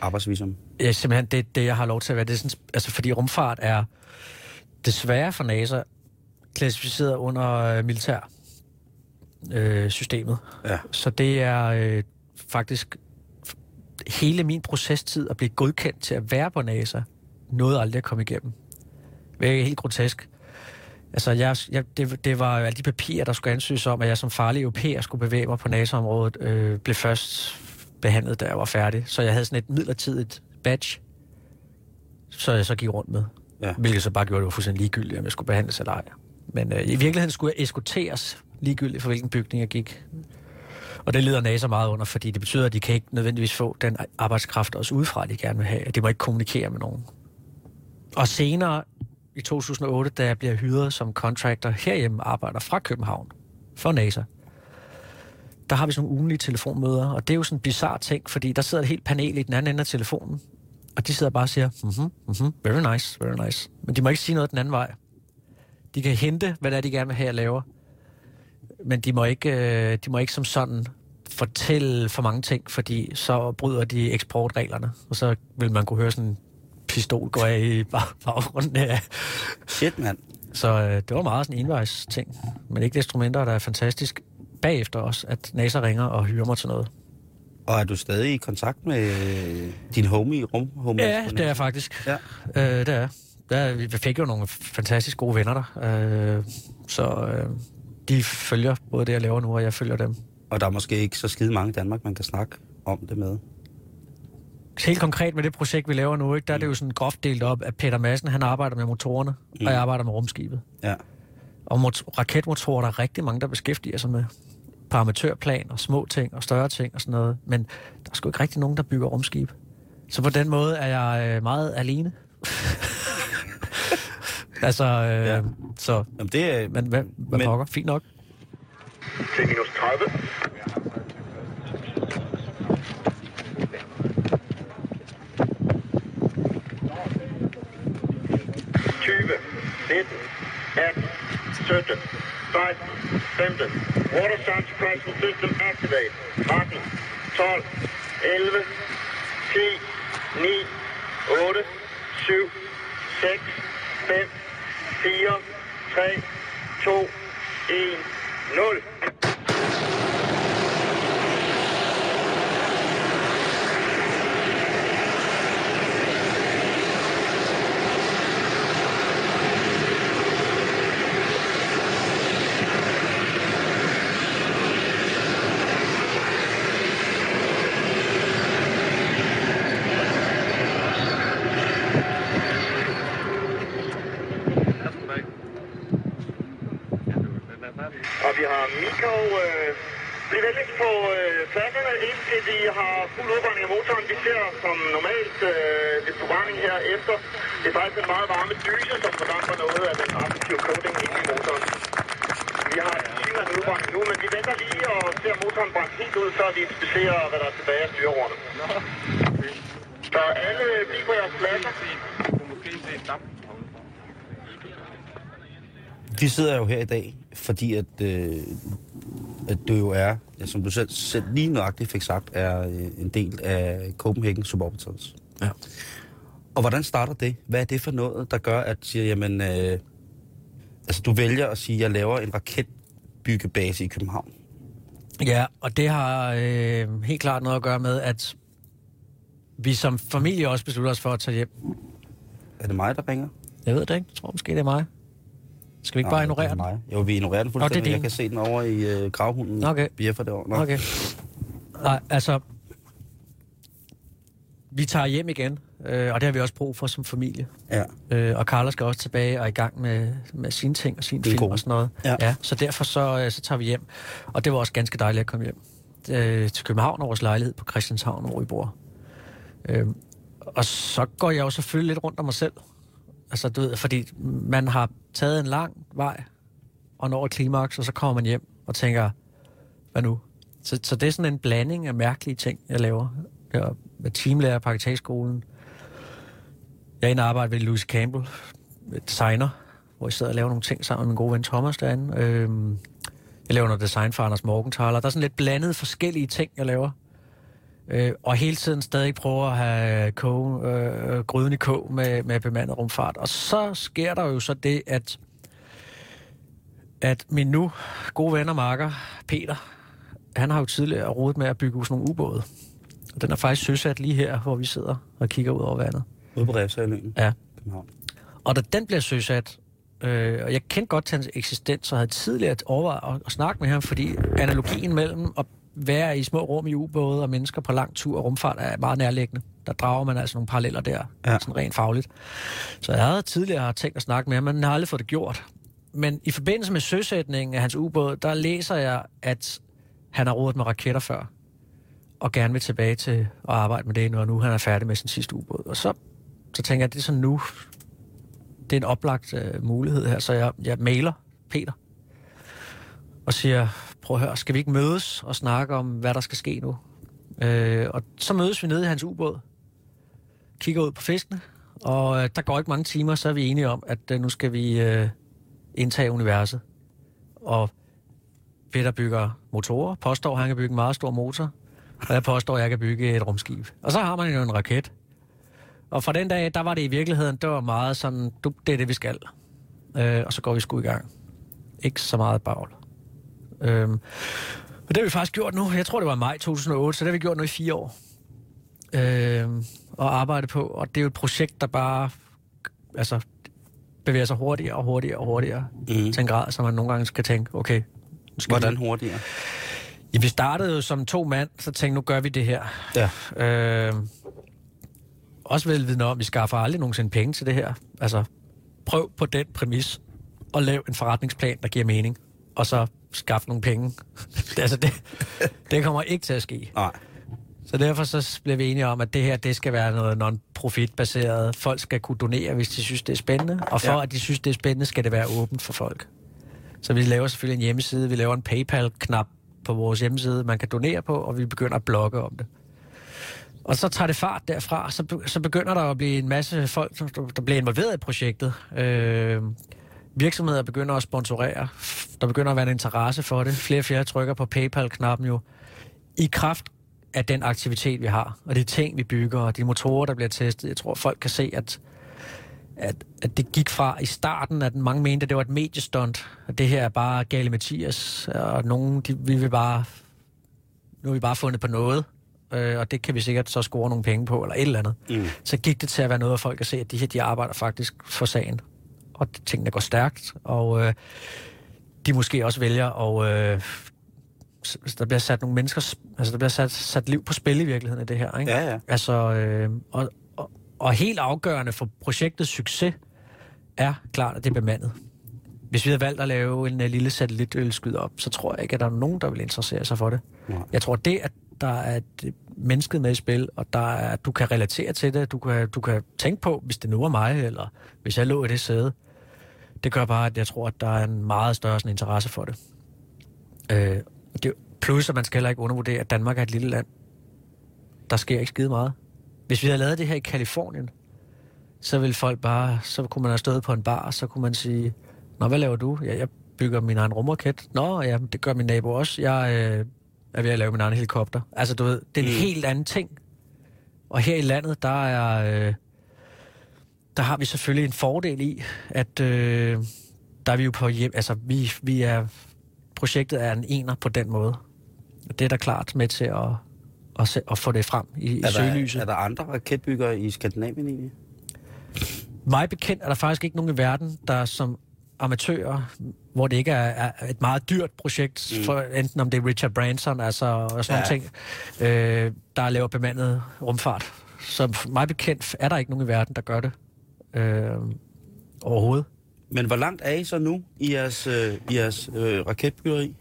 Arbejdsvisum. Ja, simpelthen det, det, jeg har lov til at være. Det er sådan, altså, fordi rumfart er desværre for NASA klassificeret under øh, militær øh, systemet. Ja. Så det er øh, faktisk hele min procestid at blive godkendt til at være på NASA, nåede aldrig at komme igennem. Det er helt grotesk. Altså, jeg, jeg, det, det var jo alle de papirer, der skulle ansøges om, at jeg som farlig europæer skulle bevæge mig på NASA-området, øh, blev først behandlet, da jeg var færdig. Så jeg havde sådan et midlertidigt badge, så jeg så gik rundt med. Ja. Hvilket så bare gjorde, at det var fuldstændig ligegyldigt, om jeg skulle behandles eller ej. Men øh, i virkeligheden skulle jeg eskorteres ligegyldigt for hvilken bygning jeg gik. Og det lider NASA meget under, fordi det betyder, at de kan ikke nødvendigvis få den arbejdskraft også udefra, de gerne vil have. De må ikke kommunikere med nogen. Og senere, i 2008, da jeg bliver hyret som contractor herhjemme, arbejder fra København for NASA, der har vi sådan nogle ugenlige telefonmøder, og det er jo sådan en bizarre ting, fordi der sidder et helt panel i den anden ende af telefonen, og de sidder bare og siger, mhm, mhm, very nice, very nice. Men de må ikke sige noget den anden vej. De kan hente, hvad det er, de gerne vil have, jeg laver. Men de må ikke, øh, de må ikke som sådan fortælle for mange ting, fordi så bryder de eksportreglerne, og så vil man kunne høre sådan en pistol gå af i bag- baggrunden. Ja. Shit, mand. Så øh, det var meget sådan en envejs ting. Men ikke desto mindre, der er fantastisk bagefter også, at NASA ringer og hyrer mig til noget. Og er du stadig i kontakt med din homie, rum homie? Ja, det er jeg faktisk. Ja. Øh, det er. Der, er- vi fik jo nogle fantastisk gode venner der. Øh, så øh, de følger både det, jeg laver nu, og jeg følger dem. Og der er måske ikke så skide mange i Danmark, man kan snakke om det med. Helt konkret med det projekt, vi laver nu, ikke, der er det jo sådan groft delt op, at Peter Madsen, han arbejder med motorerne, mm. og jeg arbejder med rumskibet. Ja. Og mot- raketmotorer, der er rigtig mange, der beskæftiger sig med på amatørplan og små ting og større ting og sådan noget. Men der er sgu ikke rigtig nogen, der bygger rumskib. Så på den måde er jeg øh, meget alene. altså, øh, Ja. så... Jamen, det er... Men hvad, hvad Men- pokker? Fint nok. Til minus 30. Tyve, 19, 18, 17, 16, 15. Water sound suppression system activate. 13, 12, 11, 10, 9, 8, 7, 6, 5, 4, 3, 2, 1, 0. Og kan jo Øh, blive venligst på øh, pladserne, indtil vi har fuld udbrænding af motoren. Vi ser som normalt øh, lidt forbrænding her efter. Det er faktisk en meget varme dyse, som fordamper noget af den aktive coating inde i motoren. Vi har en af udbrænding nu, men vi venter lige og ser motoren brændt helt ud, så vi inspicerer, hvad der er tilbage af styrrorerne. Så alle øh, bliv på jeres pladser. Vi sidder jo her i dag, fordi at, øh, at du jo er, som du selv, selv lige nøjagtigt fik sagt, er øh, en del af Copenhagen Suborbitals. Ja. Og hvordan starter det? Hvad er det for noget, der gør, at siger, jamen, øh, altså, du vælger at sige, at jeg laver en raketbyggebase i København? Ja, og det har øh, helt klart noget at gøre med, at vi som familie også beslutter os for at tage hjem. Er det mig, der ringer? Jeg ved det ikke. Jeg tror måske, det er mig. Skal vi ikke bare ignorere det er den? mig. Jo, vi ignorerer den fuldstændig. din. jeg kan se den over i øh, gravhunden. Okay. Bjeffer derovre. Nå. Okay. Nej, altså... Vi tager hjem igen, øh, og det har vi også brug for som familie. Ja. Øh, og Carla skal også tilbage og er i gang med, med sine ting og sin film kone. og sådan noget. Ja. ja så derfor så, øh, så tager vi hjem. Og det var også ganske dejligt at komme hjem øh, til København og vores lejlighed på Christianshavn, hvor vi bor. Øh, og så går jeg jo selvfølgelig lidt rundt om mig selv. Altså, du ved, fordi man har taget en lang vej og når et klimaks, og så kommer man hjem og tænker, hvad nu? Så, så det er sådan en blanding af mærkelige ting, jeg laver. Jeg er teamlærer på arkitektskolen. Jeg er inde og arbejde ved Louis Campbell, designer, hvor jeg sidder og laver nogle ting sammen med min gode ven Thomas derinde. Øhm, jeg laver noget design for Anders Morgenthaler. Der er sådan lidt blandet forskellige ting, jeg laver. Øh, og hele tiden stadig prøver at have koge, øh, gryden i kog med, med bemandet rumfart. Og så sker der jo så det, at, at min nu gode ven og marker, Peter, han har jo tidligere rodet med at bygge sådan nogle ubåde. Og den er faktisk søsat lige her, hvor vi sidder og kigger ud over vandet. Ude på Refshaløen. Ja. København. Og da den bliver søsat, øh, og jeg kendte godt til hans eksistens, og havde tidligere overvejet at, at snakke med ham, fordi analogien mellem at være i små rum i ubåde og mennesker på lang tur og rumfart er meget nærliggende. Der drager man altså nogle paralleller der, Ja. sådan rent fagligt. Så jeg havde tidligere tænkt at snakke med ham, men har aldrig fået det gjort. Men i forbindelse med søsætningen af hans ubåd, der læser jeg, at han har rodet med raketter før, og gerne vil tilbage til at arbejde med det, når nu han er færdig med sin sidste ubåd. Og så, så tænker jeg, at det er så nu, det er en oplagt øh, mulighed her, så jeg, jeg mailer Peter og siger, prøv at høre, skal vi ikke mødes og snakke om, hvad der skal ske nu? Øh, og så mødes vi nede i hans ubåd, kigger ud på fiskene, og øh, der går ikke mange timer, så er vi enige om, at øh, nu skal vi øh, indtage universet. Og Peter bygger motorer, påstår, at han kan bygge en meget stor motor, og jeg påstår, at jeg kan bygge et rumskib. Og så har man jo en raket. Og fra den dag, der var det i virkeligheden, det var meget sådan, du, det er det, vi skal. Øh, og så går vi sgu i gang. Ikke så meget bagl. Øhm, og det har vi faktisk gjort nu. Jeg tror, det var i maj 2008, så det har vi gjort nu i fire år. Øhm, og arbejdet på. Og det er jo et projekt, der bare altså, bevæger sig hurtigere og hurtigere og hurtigere. Mm. Til en grad, så man nogle gange skal tænke, okay, skal Hvordan vi... hurtigere? Ja, vi startede jo som to mand, så tænkte nu gør vi det her. Ja. Øh, også velvidende om, at vi skaffer aldrig nogensinde penge til det her. Altså, prøv på den præmis og lav en forretningsplan, der giver mening. Og så skaff nogle penge. det, altså, det, det kommer ikke til at ske. Nej. Så derfor så blev vi enige om, at det her det skal være noget non-profit-baseret. Folk skal kunne donere, hvis de synes, det er spændende. Og for Ja. at de synes, det er spændende, skal det være åbent for folk. Så vi laver selvfølgelig en hjemmeside. Vi laver en PayPal-knap på vores hjemmeside, man kan donere på, og vi begynder at blogge om det. Og så tager det fart derfra, så, så begynder der at blive en masse folk, der bliver involveret i projektet. Øh, virksomheder begynder at sponsorere. Der begynder at være en interesse for det. Flere og flere trykker på PayPal-knappen jo. I kraft af den aktivitet, vi har, og de ting, vi bygger, og de motorer, der bliver testet. Jeg tror, folk kan se, at, at, at det gik fra i starten, at mange mente, at det var et mediestunt, at det her er bare Gale Mathias, og nogen, de, vi vil bare, nu har vi bare fundet på noget, øh, og det kan vi sikkert så score nogle penge på, eller et eller andet. Mm. Så gik det til at være noget, hvor folk kan se, at de her, de arbejder faktisk for sagen. Og tingene går stærkt, og øh, de måske også vælger, og øh, der bliver sat nogle mennesker, altså der bliver sat, sat liv på spil i virkeligheden i det her, ikke? Ja, ja. Altså, øh, og, og, og helt afgørende for projektets succes er klart, at det er bemandet. Hvis vi havde valgt at lave en uh, lille satellitølskyd op, så tror jeg ikke, at der er nogen, der vil interessere sig for det. Nej. Jeg tror, det, at der er et mennesket med i spil, og der er, du kan relatere til det, du kan, du kan tænke på, hvis det nu var mig, eller hvis jeg lå i det sæde, det gør bare, at jeg tror, at der er en meget større sådan, interesse for det. Øh, det. Plus, at man skal heller ikke undervurdere, at Danmark er et lille land. Der sker ikke skide meget. Hvis vi havde lavet det her i Kalifornien, så ville folk bare, så kunne man have stået på en bar, så kunne man sige, Nå, hvad laver du? Ja, jeg bygger min egen rumraket. Nå, ja, det gør min nabo også. Jeg øh, er ved at lave min egen helikopter. Altså, du ved, det er en Mm. mm. helt anden ting. Og her i landet, der er... Øh, der har vi selvfølgelig en fordel i, at øh, der er vi jo på hjem... Altså, vi, vi er... Projektet er en ener på den måde. Det er da klart med til at, at, se, at få det frem i, i Er søgelyset. der, er der andre raketbyggere i Skandinavien egentlig? Mig bekendt er der faktisk ikke nogen i verden, der som amatører, hvor det ikke er, er et meget dyrt projekt, Mm. for enten om det er Richard Branson, altså og sådan Ja. ja. ting, øh, der laver bemandet rumfart. Så mig bekendt er der ikke nogen i verden, der gør det øh, overhovedet. Men hvor langt er I så nu i jeres, øh, i jeres øh, raketbyggeri?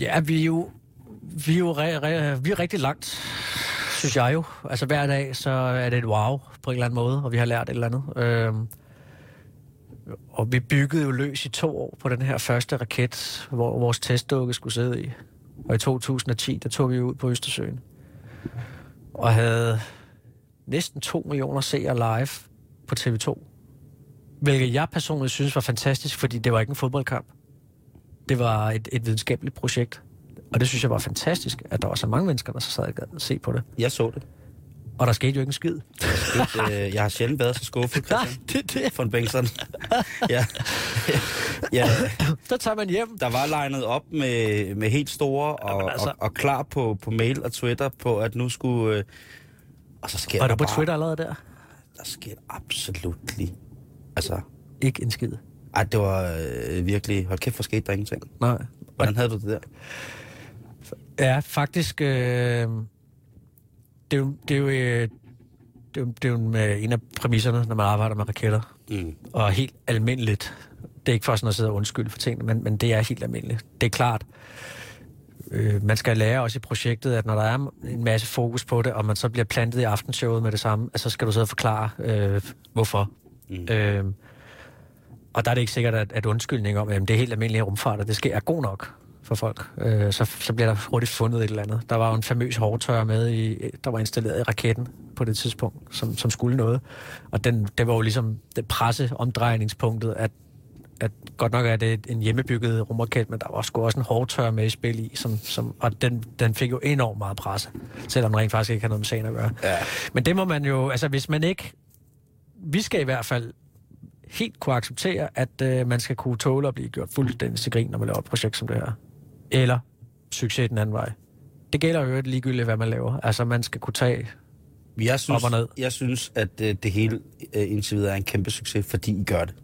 Ja, vi er jo, vi er jo re, re, vi er rigtig langt, synes jeg jo. Altså hver dag, så er det et wow på en eller anden måde, og vi har lært et eller andet. Øhm, og vi byggede jo løs i to år på den her første raket, hvor vores testdukke skulle sidde i. Og i 2010, der tog vi ud på Østersøen. Og havde næsten 2 millioner seere live på TV2. Hvilket jeg personligt synes var fantastisk, fordi det var ikke en fodboldkamp. Det var et, et videnskabeligt projekt. Og det synes jeg var fantastisk, at der var så mange mennesker, der så sad og gad at se på det. Jeg så det. Og der skete jo ikke en skid. øh, jeg har sjældent været så skuffet, Nej, Christian. det er det. Von Bengtsson. ja. ja. Så tager man hjem. Der var legnet op med, med helt store og, Jamen, altså- og, og klar på, på mail og Twitter på, at nu skulle... Øh, og så sker Var der du på bare, Twitter allerede der? Der sker absolut lige... Altså, Ikke en skid. ej, det var øh, virkelig... Hold kæft, for skete der ingenting. Nej. Hvordan havde du det der? Ja, faktisk... Øh, det er jo, det er jo, øh, det er jo, det er jo med en af præmisserne, når man arbejder med raketter. Mm. Og helt almindeligt. Det er ikke for sådan at sidde og undskylde for tingene, men, men det er helt almindeligt. Det er klart. Øh, man skal lære også i projektet, at når der er en masse fokus på det, og man så bliver plantet i aftenshowet med det samme, så skal du sidde og forklare, øh, hvorfor. Mm. Øh, og der er det ikke sikkert, at, at undskyldning om, at det er helt almindelige rumfart, og det sker er god nok for folk. Øh, så, så bliver der hurtigt fundet et eller andet. Der var jo en famøs hårdtør med, i, der var installeret i raketten på det tidspunkt, som, som skulle noget. Og den, det var jo ligesom det presseomdrejningspunktet, at, at godt nok er det en hjemmebygget rumraket, men der var sgu også en hårdtør med i spil i, som, som, og den, den fik jo enormt meget presse, selvom den rent faktisk ikke har noget med sagen at gøre. Ja. Men det må man jo, altså hvis man ikke, vi skal i hvert fald helt kunne acceptere, at øh, man skal kunne tåle at blive gjort fuldstændig til grin, når man laver et projekt som det her. Eller succes den anden vej. Det gælder jo ikke ligegyldigt, hvad man laver. Altså man skal kunne tage, Jeg synes, Op og ned. jeg synes at øh, det hele øh, indtil videre er en kæmpe succes, fordi I gør det.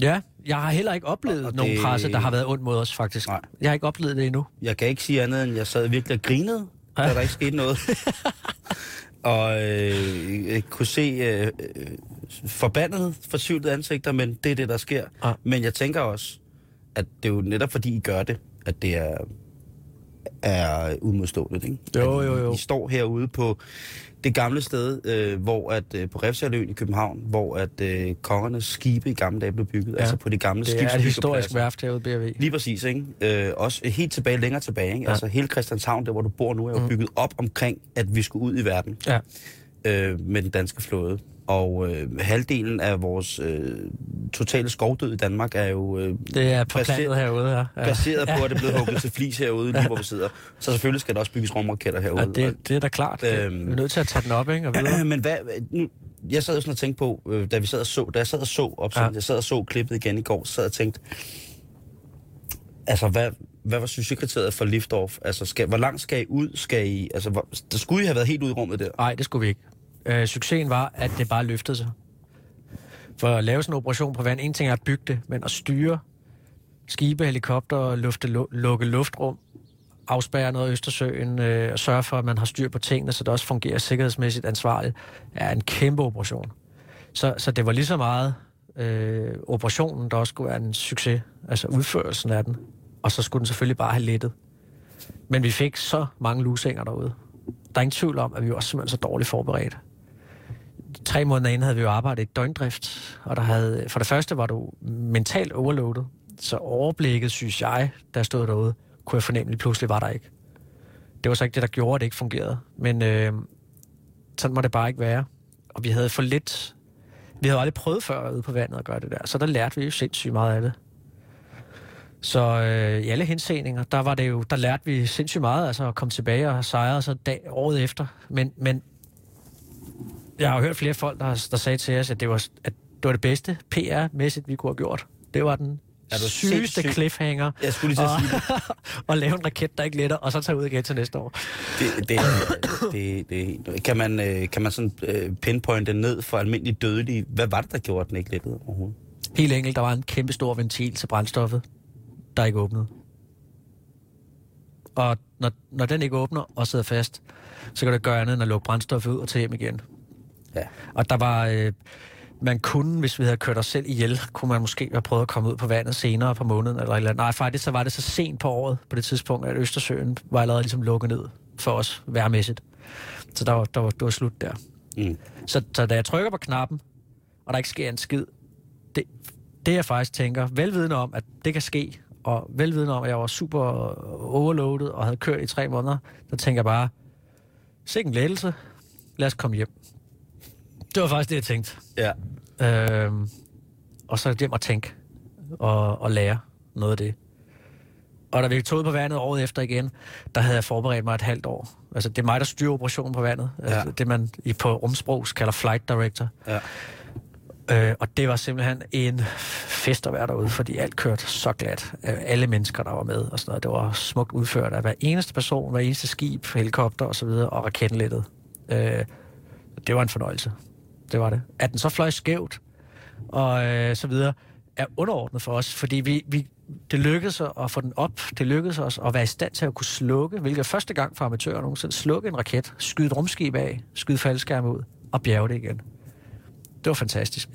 Ja, jeg har heller ikke oplevet Og- og nogen det- presse, der har været ondt mod os faktisk. Nej. Jeg har ikke oplevet det endnu. Jeg kan ikke sige andet, end jeg sad virkelig og grinede, da Ja. der ikke skete noget. og øh, kunne se øh, øh, forbandet, fortvivlede ansigter, men det er det, der sker. Ja. Men jeg tænker også, at det er jo netop fordi, I gør det, at det er, er udmodståeligt. Ikke? Jo, at jo, jo. I står herude på det gamle sted, øh, hvor at øh, på Refshaløen i København, hvor at øh, kongernes skibe i gamle dage blev bygget, ja. altså på de gamle Det er et skibsbyggepladser. historisk værft herude, BRV. Lige præcis, ikke? Øh, også helt tilbage, længere tilbage, ikke? Ja. Altså hele Christianshavn, der hvor du bor nu, er jo Mhm. bygget op omkring, at vi skulle ud i verden Ja. øh, med den danske flåde. Og øh, halvdelen af vores øh, totale skovdød i Danmark er jo øh, Det er på Baseret- herude her. Ja. baseret på, at det er blevet hugget til flis herude, lige hvor vi sidder. Så selvfølgelig skal der også bygges rumraketter herude. Ja, det, det er da klart. Øhm. vi er nødt til at tage den op, ikke? Og videre. Men hvad, nu, jeg sad jo sådan og tænkte på, øh, da vi sad og så, da jeg sad og så op, Ja. ja. jeg sad og så klippet igen i går, så sad jeg og tænkte, altså hvad, hvad var succeskriteriet for liftoff? Altså, skal, hvor langt skal I ud? Skal I, altså, hvor, der skulle I have været helt ude i rummet der? Nej, det skulle vi ikke. Øh, succesen var, at det bare løftede sig. For at lave sådan en operation på vand, en ting er at bygge det, men at styre skibe, helikopter, lufte, lu- lukke luftrum, afspærre noget af Østersøen, øh, og sørge for, at man har styr på tingene, så det også fungerer sikkerhedsmæssigt ansvarligt, er en kæmpe operation. Så, så det var lige så meget øh, operationen, der også skulle være en succes, altså udførelsen af den. Og så skulle den selvfølgelig bare have lettet. Men vi fik så mange lusinger derude. Der er ingen tvivl om, at vi var simpelthen så dårligt forberedt. Tre måneder inden havde vi jo arbejdet i døgndrift, og der havde, for det første var du mentalt overloadet, så overblikket, synes jeg, der stod derude, kunne jeg fornemme at pludselig var der ikke. Det var så ikke det, der gjorde, at det ikke fungerede. Men øh, sådan må det bare ikke være. Og vi havde for lidt... Vi havde aldrig prøvet før ude på vandet at gøre det der, så der lærte vi jo sindssygt meget af det. Så øh, i alle henseninger, der var det jo, der lærte vi sindssygt meget, altså at komme tilbage og sejre så altså dag, året efter. Men, men jeg har jo hørt flere folk, der, der sagde til os, at det var, at det var det bedste PR-mæssigt, vi kunne have gjort. Det var den Er du sygeste sindssyg? cliffhanger. Jeg skulle lige at sige det. og lave en raket, der ikke letter, og så tage ud igen til næste år. Det, det, det, det, kan, man, øh, kan man sådan øh, pinpointe ned for almindelige dødelige? Hvad var det, der gjorde, at den ikke lettede overhovedet? Helt enkelt, der var en kæmpe stor ventil til brændstoffet, der ikke åbnede. Og når, når den ikke åbner og sidder fast, så kan det gøre andet end at lukke brændstoffet ud og tage hjem igen. Ja. Og der var... Øh, man kunne, hvis vi havde kørt os selv ihjel, kunne man måske have prøvet at komme ud på vandet senere på måneden. Eller, eller. Nej, faktisk så var det så sent på året på det tidspunkt, at Østersøen var allerede ligesom lukket ned for os værmæssigt. Så der var, der var, det var slut der. Mm. Så, så da jeg trykker på knappen, og der ikke sker en skid, det, det jeg faktisk tænker, velvidende om, at det kan ske, og velvidende om, at jeg var super overloadet og havde kørt i tre måneder, så tænker jeg bare, sikke en lettelse, lad os komme hjem. Det var faktisk det, jeg tænkte. Ja. Øh, og så hjem og tænke og, og lære noget af det. Og da vi tog ud på vandet året efter igen, der havde jeg forberedt mig et halvt år. Altså, det er mig, der styrer operationen på vandet. Ja. Altså, det, man i på rumsprogs kalder flight director. Ja. Øh, og det var simpelthen en fest at være derude, fordi alt kørte så glat. Øh, alle mennesker, der var med og sådan noget. Det var smukt udført af hver eneste person, hver eneste skib, helikopter og så videre, og raketlettet. Øh, det var en fornøjelse. Det var det. At den så fløj skævt, og øh, så videre, er underordnet for os, fordi vi, vi, det lykkedes at få den op. Det lykkedes os at være i stand til at kunne slukke, hvilket er første gang for amatører nogensinde, slukke en raket, skyde et rumskib af, skyde faldskærm ud og bjerge det igen. Det var fantastisk.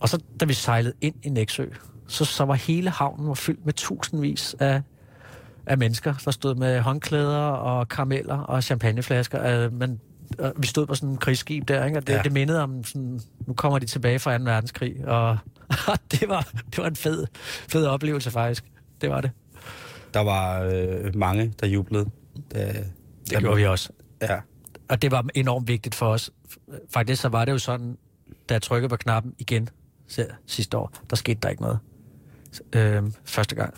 Og så, da vi sejlede ind i Næksø, så, så var hele havnen var fyldt med tusindvis af, af mennesker, der stod med håndklæder og karameller og champagneflasker. Uh, men vi stod på sådan en krigsskib der, ikke? og det, ja. det mindede om sådan, nu kommer de tilbage fra 2. verdenskrig, og det, var, det var en fed, fed oplevelse faktisk. Det var det. Der var øh, mange, der jublede. Da, det da gjorde vi også. Ja. Og det var enormt vigtigt for os. Faktisk så var det jo sådan, da jeg trykkede på knappen igen sidste år, der skete der ikke noget. Øh, første gang.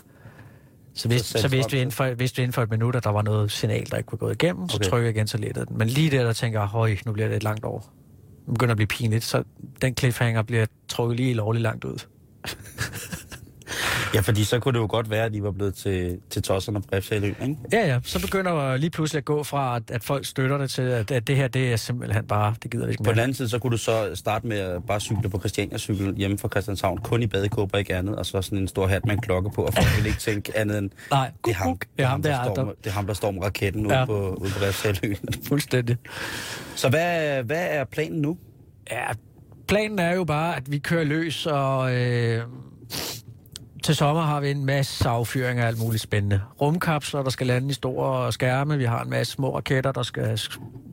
Så, vidste, så, så vidste, vi inden for, vidste vi inden for et minut, at der var noget signal, der ikke var gået igennem, okay. så trykkede jeg igen, så lettede den. Men lige der, der tænker jeg, høj, nu bliver det et langt år. Nu begynder at blive pinligt, så den cliffhanger bliver trukket lige lovligt langt ud. Ja, fordi så kunne det jo godt være, at de var blevet til, til tosserne på Refsaløen, ikke? Ja, ja. Så begynder lige pludselig at gå fra, at, at folk støtter det til, at, at det her, det er simpelthen bare, det gider vi ikke mere. På den anden side, så kunne du så starte med at bare cykle på Christiania cykel hjemme fra Christianshavn, kun i badekåber, ikke andet, og så sådan en stor hat med en klokke på, og folk vil ikke tænke andet end, Nej. det er ham, det er ham, der, der, står, med, det er ham, der står med raketten ja. ude på, ude på. Fuldstændig. Så hvad, hvad er planen nu? Ja, planen er jo bare, at vi kører løs, og øh, til sommer har vi en masse affyringer af alt muligt spændende. Rumkapsler, der skal lande i store skærme. Vi har en masse små raketter, der skal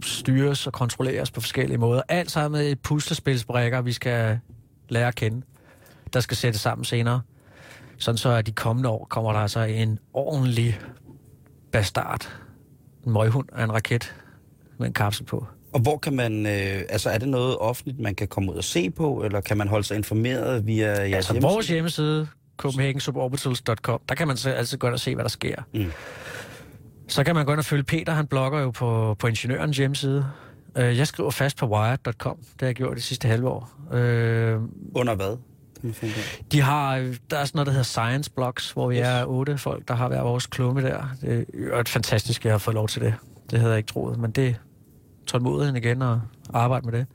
styres og kontrolleres på forskellige måder. Alt sammen med et puslespilsbrækker, vi skal lære at kende, der skal sættes sammen senere. Sådan så at de kommende år kommer der altså en ordentlig bastard. En møghund af en raket med en kapsel på. Og hvor kan man, øh, altså er det noget offentligt, man kan komme ud og se på, eller kan man holde sig informeret via jeres altså, hjemmeside? vores hjemmeside, copenhagensuborbitals.com, der kan man så altid ind og se, hvad der sker. Mm. Så kan man gå ind og følge Peter, han blogger jo på, på Ingeniørens hjemmeside. Uh, jeg skriver fast på wired.com, det har jeg gjort de sidste halve år. Uh, Under hvad? De har, der er sådan noget, der hedder Science Blogs, hvor vi yes. er otte folk, der har været vores klumme der. Det er et fantastisk, at jeg har fået lov til det. Det havde jeg ikke troet, men det tålmodigheden igen og arbejde med det.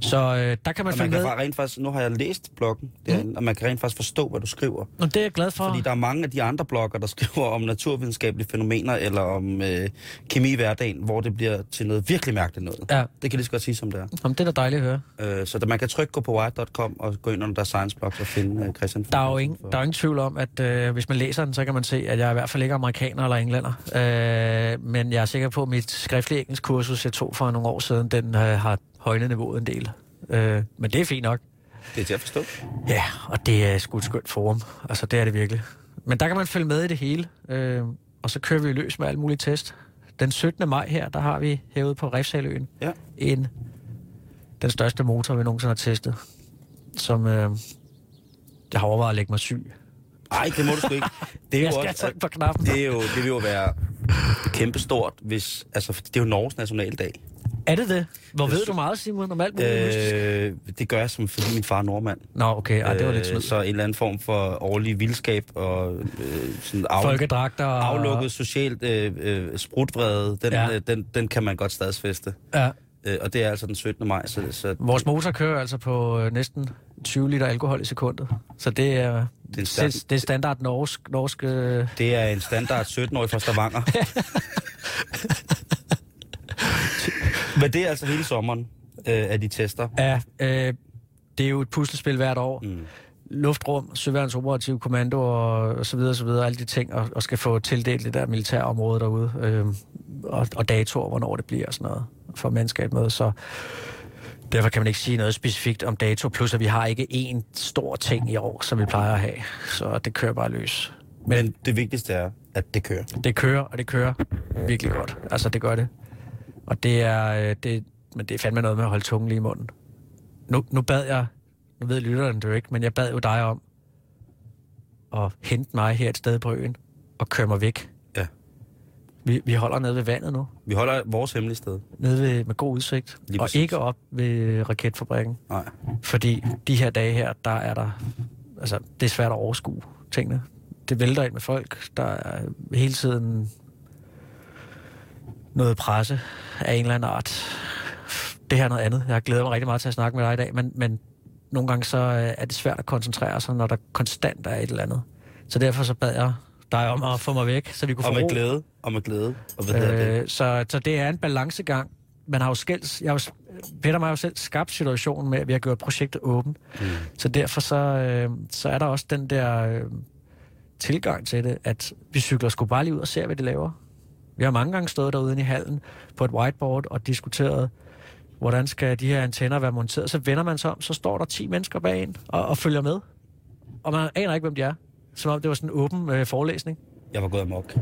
Så øh, der kan man og man kan med. Rent faktisk, nu har jeg læst bloggen, derinde, mm. og man kan rent faktisk forstå, hvad du skriver. Og det er jeg glad for. Fordi der er mange af de andre blogger, der skriver om naturvidenskabelige fænomener, eller om øh, kemi i hverdagen, hvor det bliver til noget virkelig mærkeligt noget. Ja. Det kan lige så godt sige, som det er. Jamen, det er da dejligt at høre. Øh, så da man kan trykke gå på white.com og gå ind under der science blogs og finde øh, Christian. Der er jo ingen, der er ingen tvivl om, at øh, hvis man læser den, så kan man se, at jeg er i hvert fald ikke amerikaner eller englænder. Øh, men jeg er sikker på, at mit skriftlige engelsk kursus, jeg tog for nogle år siden, den øh, har højnet niveauet en del. Øh, men det er fint nok. Det er til at forstå. Ja, og det er sgu et skønt forum. Altså, det er det virkelig. Men der kan man følge med i det hele. Øh, og så kører vi løs med alle mulige test. Den 17. maj her, der har vi herude på Refsaløen ja. en, den største motor, vi nogensinde har testet. Som øh, jeg har overvejet at lægge mig syg. Nej, det må du sgu ikke. Det er jeg jo skal også, på knappen. Det, er jo, det vil jo være kæmpestort, hvis... Altså, det er jo Norges nationaldag. Er det det? Hvor ved du meget, Simon, om alt muligt øh, Det gør jeg, som fordi min far er nordmand. Nå, okay. Ej, det var lidt snydt. Så en eller anden form for årlig vildskab og øh, sådan af, Folkedragter og... aflukket socialt øh, øh, sprutvrede, den, ja. øh, den, den kan man godt stadsfeste. Ja. Øh, og det er altså den 17. maj. Så, så Vores motor kører altså på øh, næsten 20 liter alkohol i sekundet. Så det er, det er, stand... det er standard norsk... norsk øh... Det er en standard 17-årig fra Stavanger. Men det er altså hele sommeren, øh, at de tester? Ja, øh, det er jo et puslespil hvert år. Mm. Luftrum, Søværens Operativ Kommando og, og så videre, så videre, alle de ting, og, og skal få tildelt det der militærområde derude, øh, og, og datoer, hvornår det bliver og sådan noget, for mandskab med, så derfor kan man ikke sige noget specifikt om dato, plus at vi har ikke én stor ting i år, som vi plejer at have, så det kører bare løs. Men, Men det vigtigste er, at det kører. Det kører, og det kører virkelig godt. Altså, det gør det. Og det er, øh, det, men det er fandme noget med at holde tungen lige i munden. nu, nu bad jeg, nu ved lytteren det jo ikke, men jeg bad jo dig om at hente mig her et sted på øen og køre mig væk. Ja. Vi, vi holder nede ved vandet nu, Vi holder vores hemmelige sted. nede ved, med god udsigt, Lige og præcis. ikke op ved raketfabrikken. Nej. Fordi de her dage her, der er der... Altså, det er svært at overskue tingene. Det vælter ind med folk. Der er hele tiden noget presse af en eller anden art. Det her er noget andet. Jeg glæder mig rigtig meget til at snakke med dig i dag, men, men nogle gange så øh, er det svært at koncentrere sig, når der konstant er et eller andet. Så derfor så bad jeg dig om at få mig væk, så vi kunne Og få med ro. glæde. Og med glæde. Og det? Øh, så, så det er en balancegang. Man har jo skælds, jeg har jo, Peter og mig har jo selv skabt situationen med, at vi har gjort projektet åbent. Mm. Så derfor så, øh, så er der også den der øh, tilgang til det, at vi cykler sgu bare lige ud og ser, hvad de laver. Vi har mange gange stået derude i hallen på et whiteboard og diskuteret, hvordan skal de her antenner være monteret. Så vender man sig om, så står der 10 mennesker bag en og, og følger med. Og man aner ikke, hvem de er. Som om det var sådan en åben øh, forelæsning. Jeg var gået amok.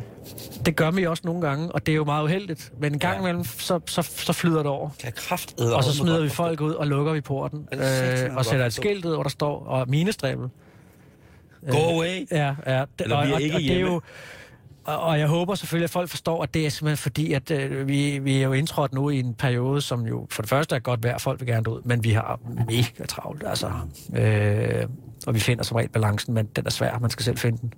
Det gør vi også nogle gange, og det er jo meget uheldigt. Men en gang Ja. imellem, så, så, så flyder det over. Kan kraft Og så smider vi folk ud og lukker vi porten. Øh, og sætter et skilt ud, hvor der står, og minestræbet. Go away. Ja, ja. Det, Eller og, er og, ikke og det er jo, og, og jeg håber selvfølgelig, at folk forstår, at det er simpelthen fordi, at øh, vi, vi er jo indtrådt nu i en periode, som jo for det første er godt vejr, folk vil gerne ud, men vi har mega travlt, altså. Øh, og vi finder som regel balancen, men den er svær, man skal selv finde den.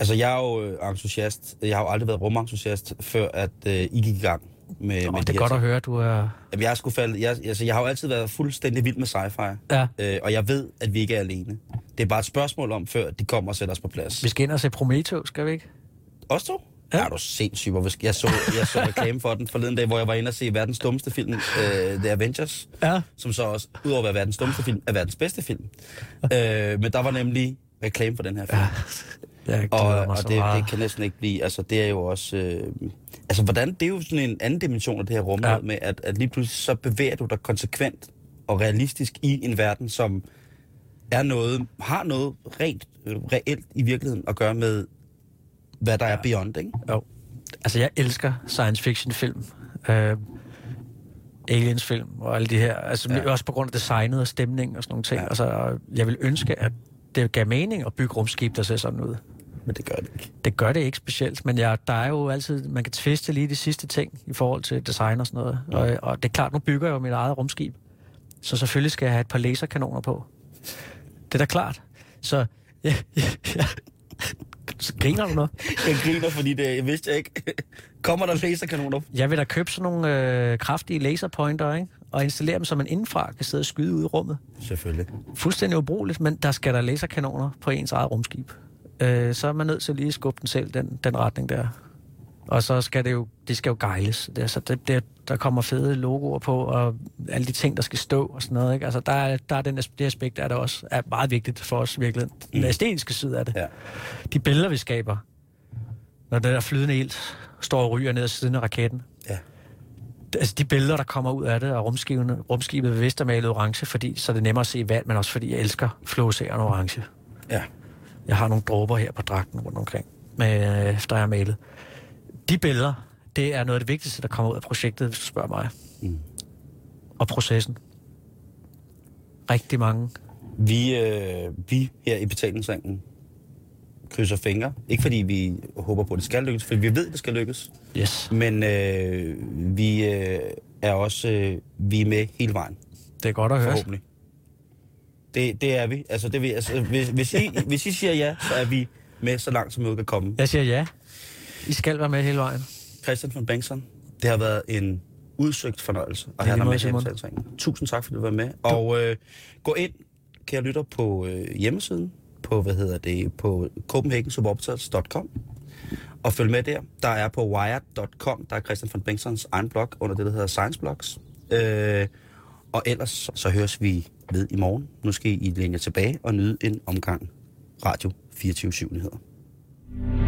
Altså, jeg er jo øh, entusiast. Jeg har jo aldrig været rumentusiast, før at øh, I gik i gang med, Og med det de er godt at høre, du er... Jamen, jeg, er sgu faldet, jeg, altså, jeg har jo altid været fuldstændig vild med sci-fi. Ja, Øh, og jeg ved, at vi ikke er alene. Det er bare et spørgsmål om, før de kommer og sætter os på plads. vi skal ind og se Prometheus, skal vi ikke? Os to? Ja. Ja. Er du sindssyg? Hvor Jeg så, jeg så reklame for den forleden dag, hvor jeg var inde og se verdens dummeste film, uh, The Avengers, Ja. som så også, udover at være verdens dummeste film, er verdens bedste film. uh, men der var nemlig reklame for den her film. Jeg og og så det, det kan næsten ikke blive, altså det er jo også, øh, altså hvordan, det er jo sådan en anden dimension af det her rum, Ja. ja. med at, at lige pludselig så bevæger du dig konsekvent og realistisk i en verden, som er noget, har noget rent, øh, reelt i virkeligheden at gøre med, hvad der ja. er beyond, ikke? Jo. Altså, jeg elsker science fiction film. Øh, aliens film og alle de her. Altså, ja. Ja. også på grund af designet og stemning og sådan nogle ting. Ja. Ja. Altså, jeg vil ønske, at det gav mening at bygge rumskib, der ser sådan ud. Men det gør det ikke. Det gør det ikke specielt, men jeg, der er jo altid, man kan tviste lige de sidste ting i forhold til design og sådan noget. Og, og det er klart, nu bygger jeg jo mit eget rumskib. Så selvfølgelig skal jeg have et par laserkanoner på. Det er da klart. Så, ja, ja, ja. Griner du noget? Jeg griner, fordi det, jeg vidste jeg ikke. Kommer der laserkanoner? Jeg vil da købe sådan nogle øh, kraftige laserpointer, ikke? Og installere dem, så man indenfra kan sidde og skyde ud i rummet. Selvfølgelig. Fuldstændig ubrugeligt, men der skal der laserkanoner på ens eget rumskib. Øh, så er man nødt til lige at skubbe den selv, den, den retning der. Og så skal det jo, det skal jo gejles. Det, er, så det, det, der kommer fede logoer på, og alle de ting, der skal stå og sådan noget. Ikke? Altså, der er, der er den, det aspekt, er det også er meget vigtigt for os virkelig. Den æstetiske side af det. Ja. De billeder, vi skaber, når det der flydende ilt står og ryger ned ad siden af raketten. Ja. Altså de billeder, der kommer ud af det, og rumskibet, rumskibet er malet orange, fordi så er det nemmere at se vand, men også fordi jeg elsker fluorescerende orange. Ja. Jeg har nogle dråber her på dragten rundt omkring, med, efter jeg har malet. De billeder, det er noget af det vigtigste, der kommer ud af projektet, hvis du spørger mig. Mm. Og processen. Rigtig mange. Vi, øh, vi her i betalingsringen krydser fingre. Ikke fordi vi håber på, at det skal lykkes, for vi ved, at det skal lykkes. Yes, Men øh, vi øh, er også øh, vi er med hele vejen, det er godt at høre. forhåbentlig. Det, det er vi. Altså, det vil, altså, hvis, hvis, I, hvis I siger ja, så er vi med så langt, som vi kan komme. Jeg siger ja. I skal være med hele vejen. Christian von Bengtsson, det har været en udsøgt fornøjelse at have dig med her i. Tusind tak, fordi du var med. Og øh, gå ind, kære lytter, på øh, hjemmesiden, på, hvad hedder det, på copenhagensuborbitals.com og følg med der. Der er på wired.com, der er Christian von Bengtssons egen blog, under det, der hedder Science Blogs. Øh, og ellers så, høres vi ved i morgen. Nu skal I linje tilbage og nyde en omgang Radio 24-7 nyheder.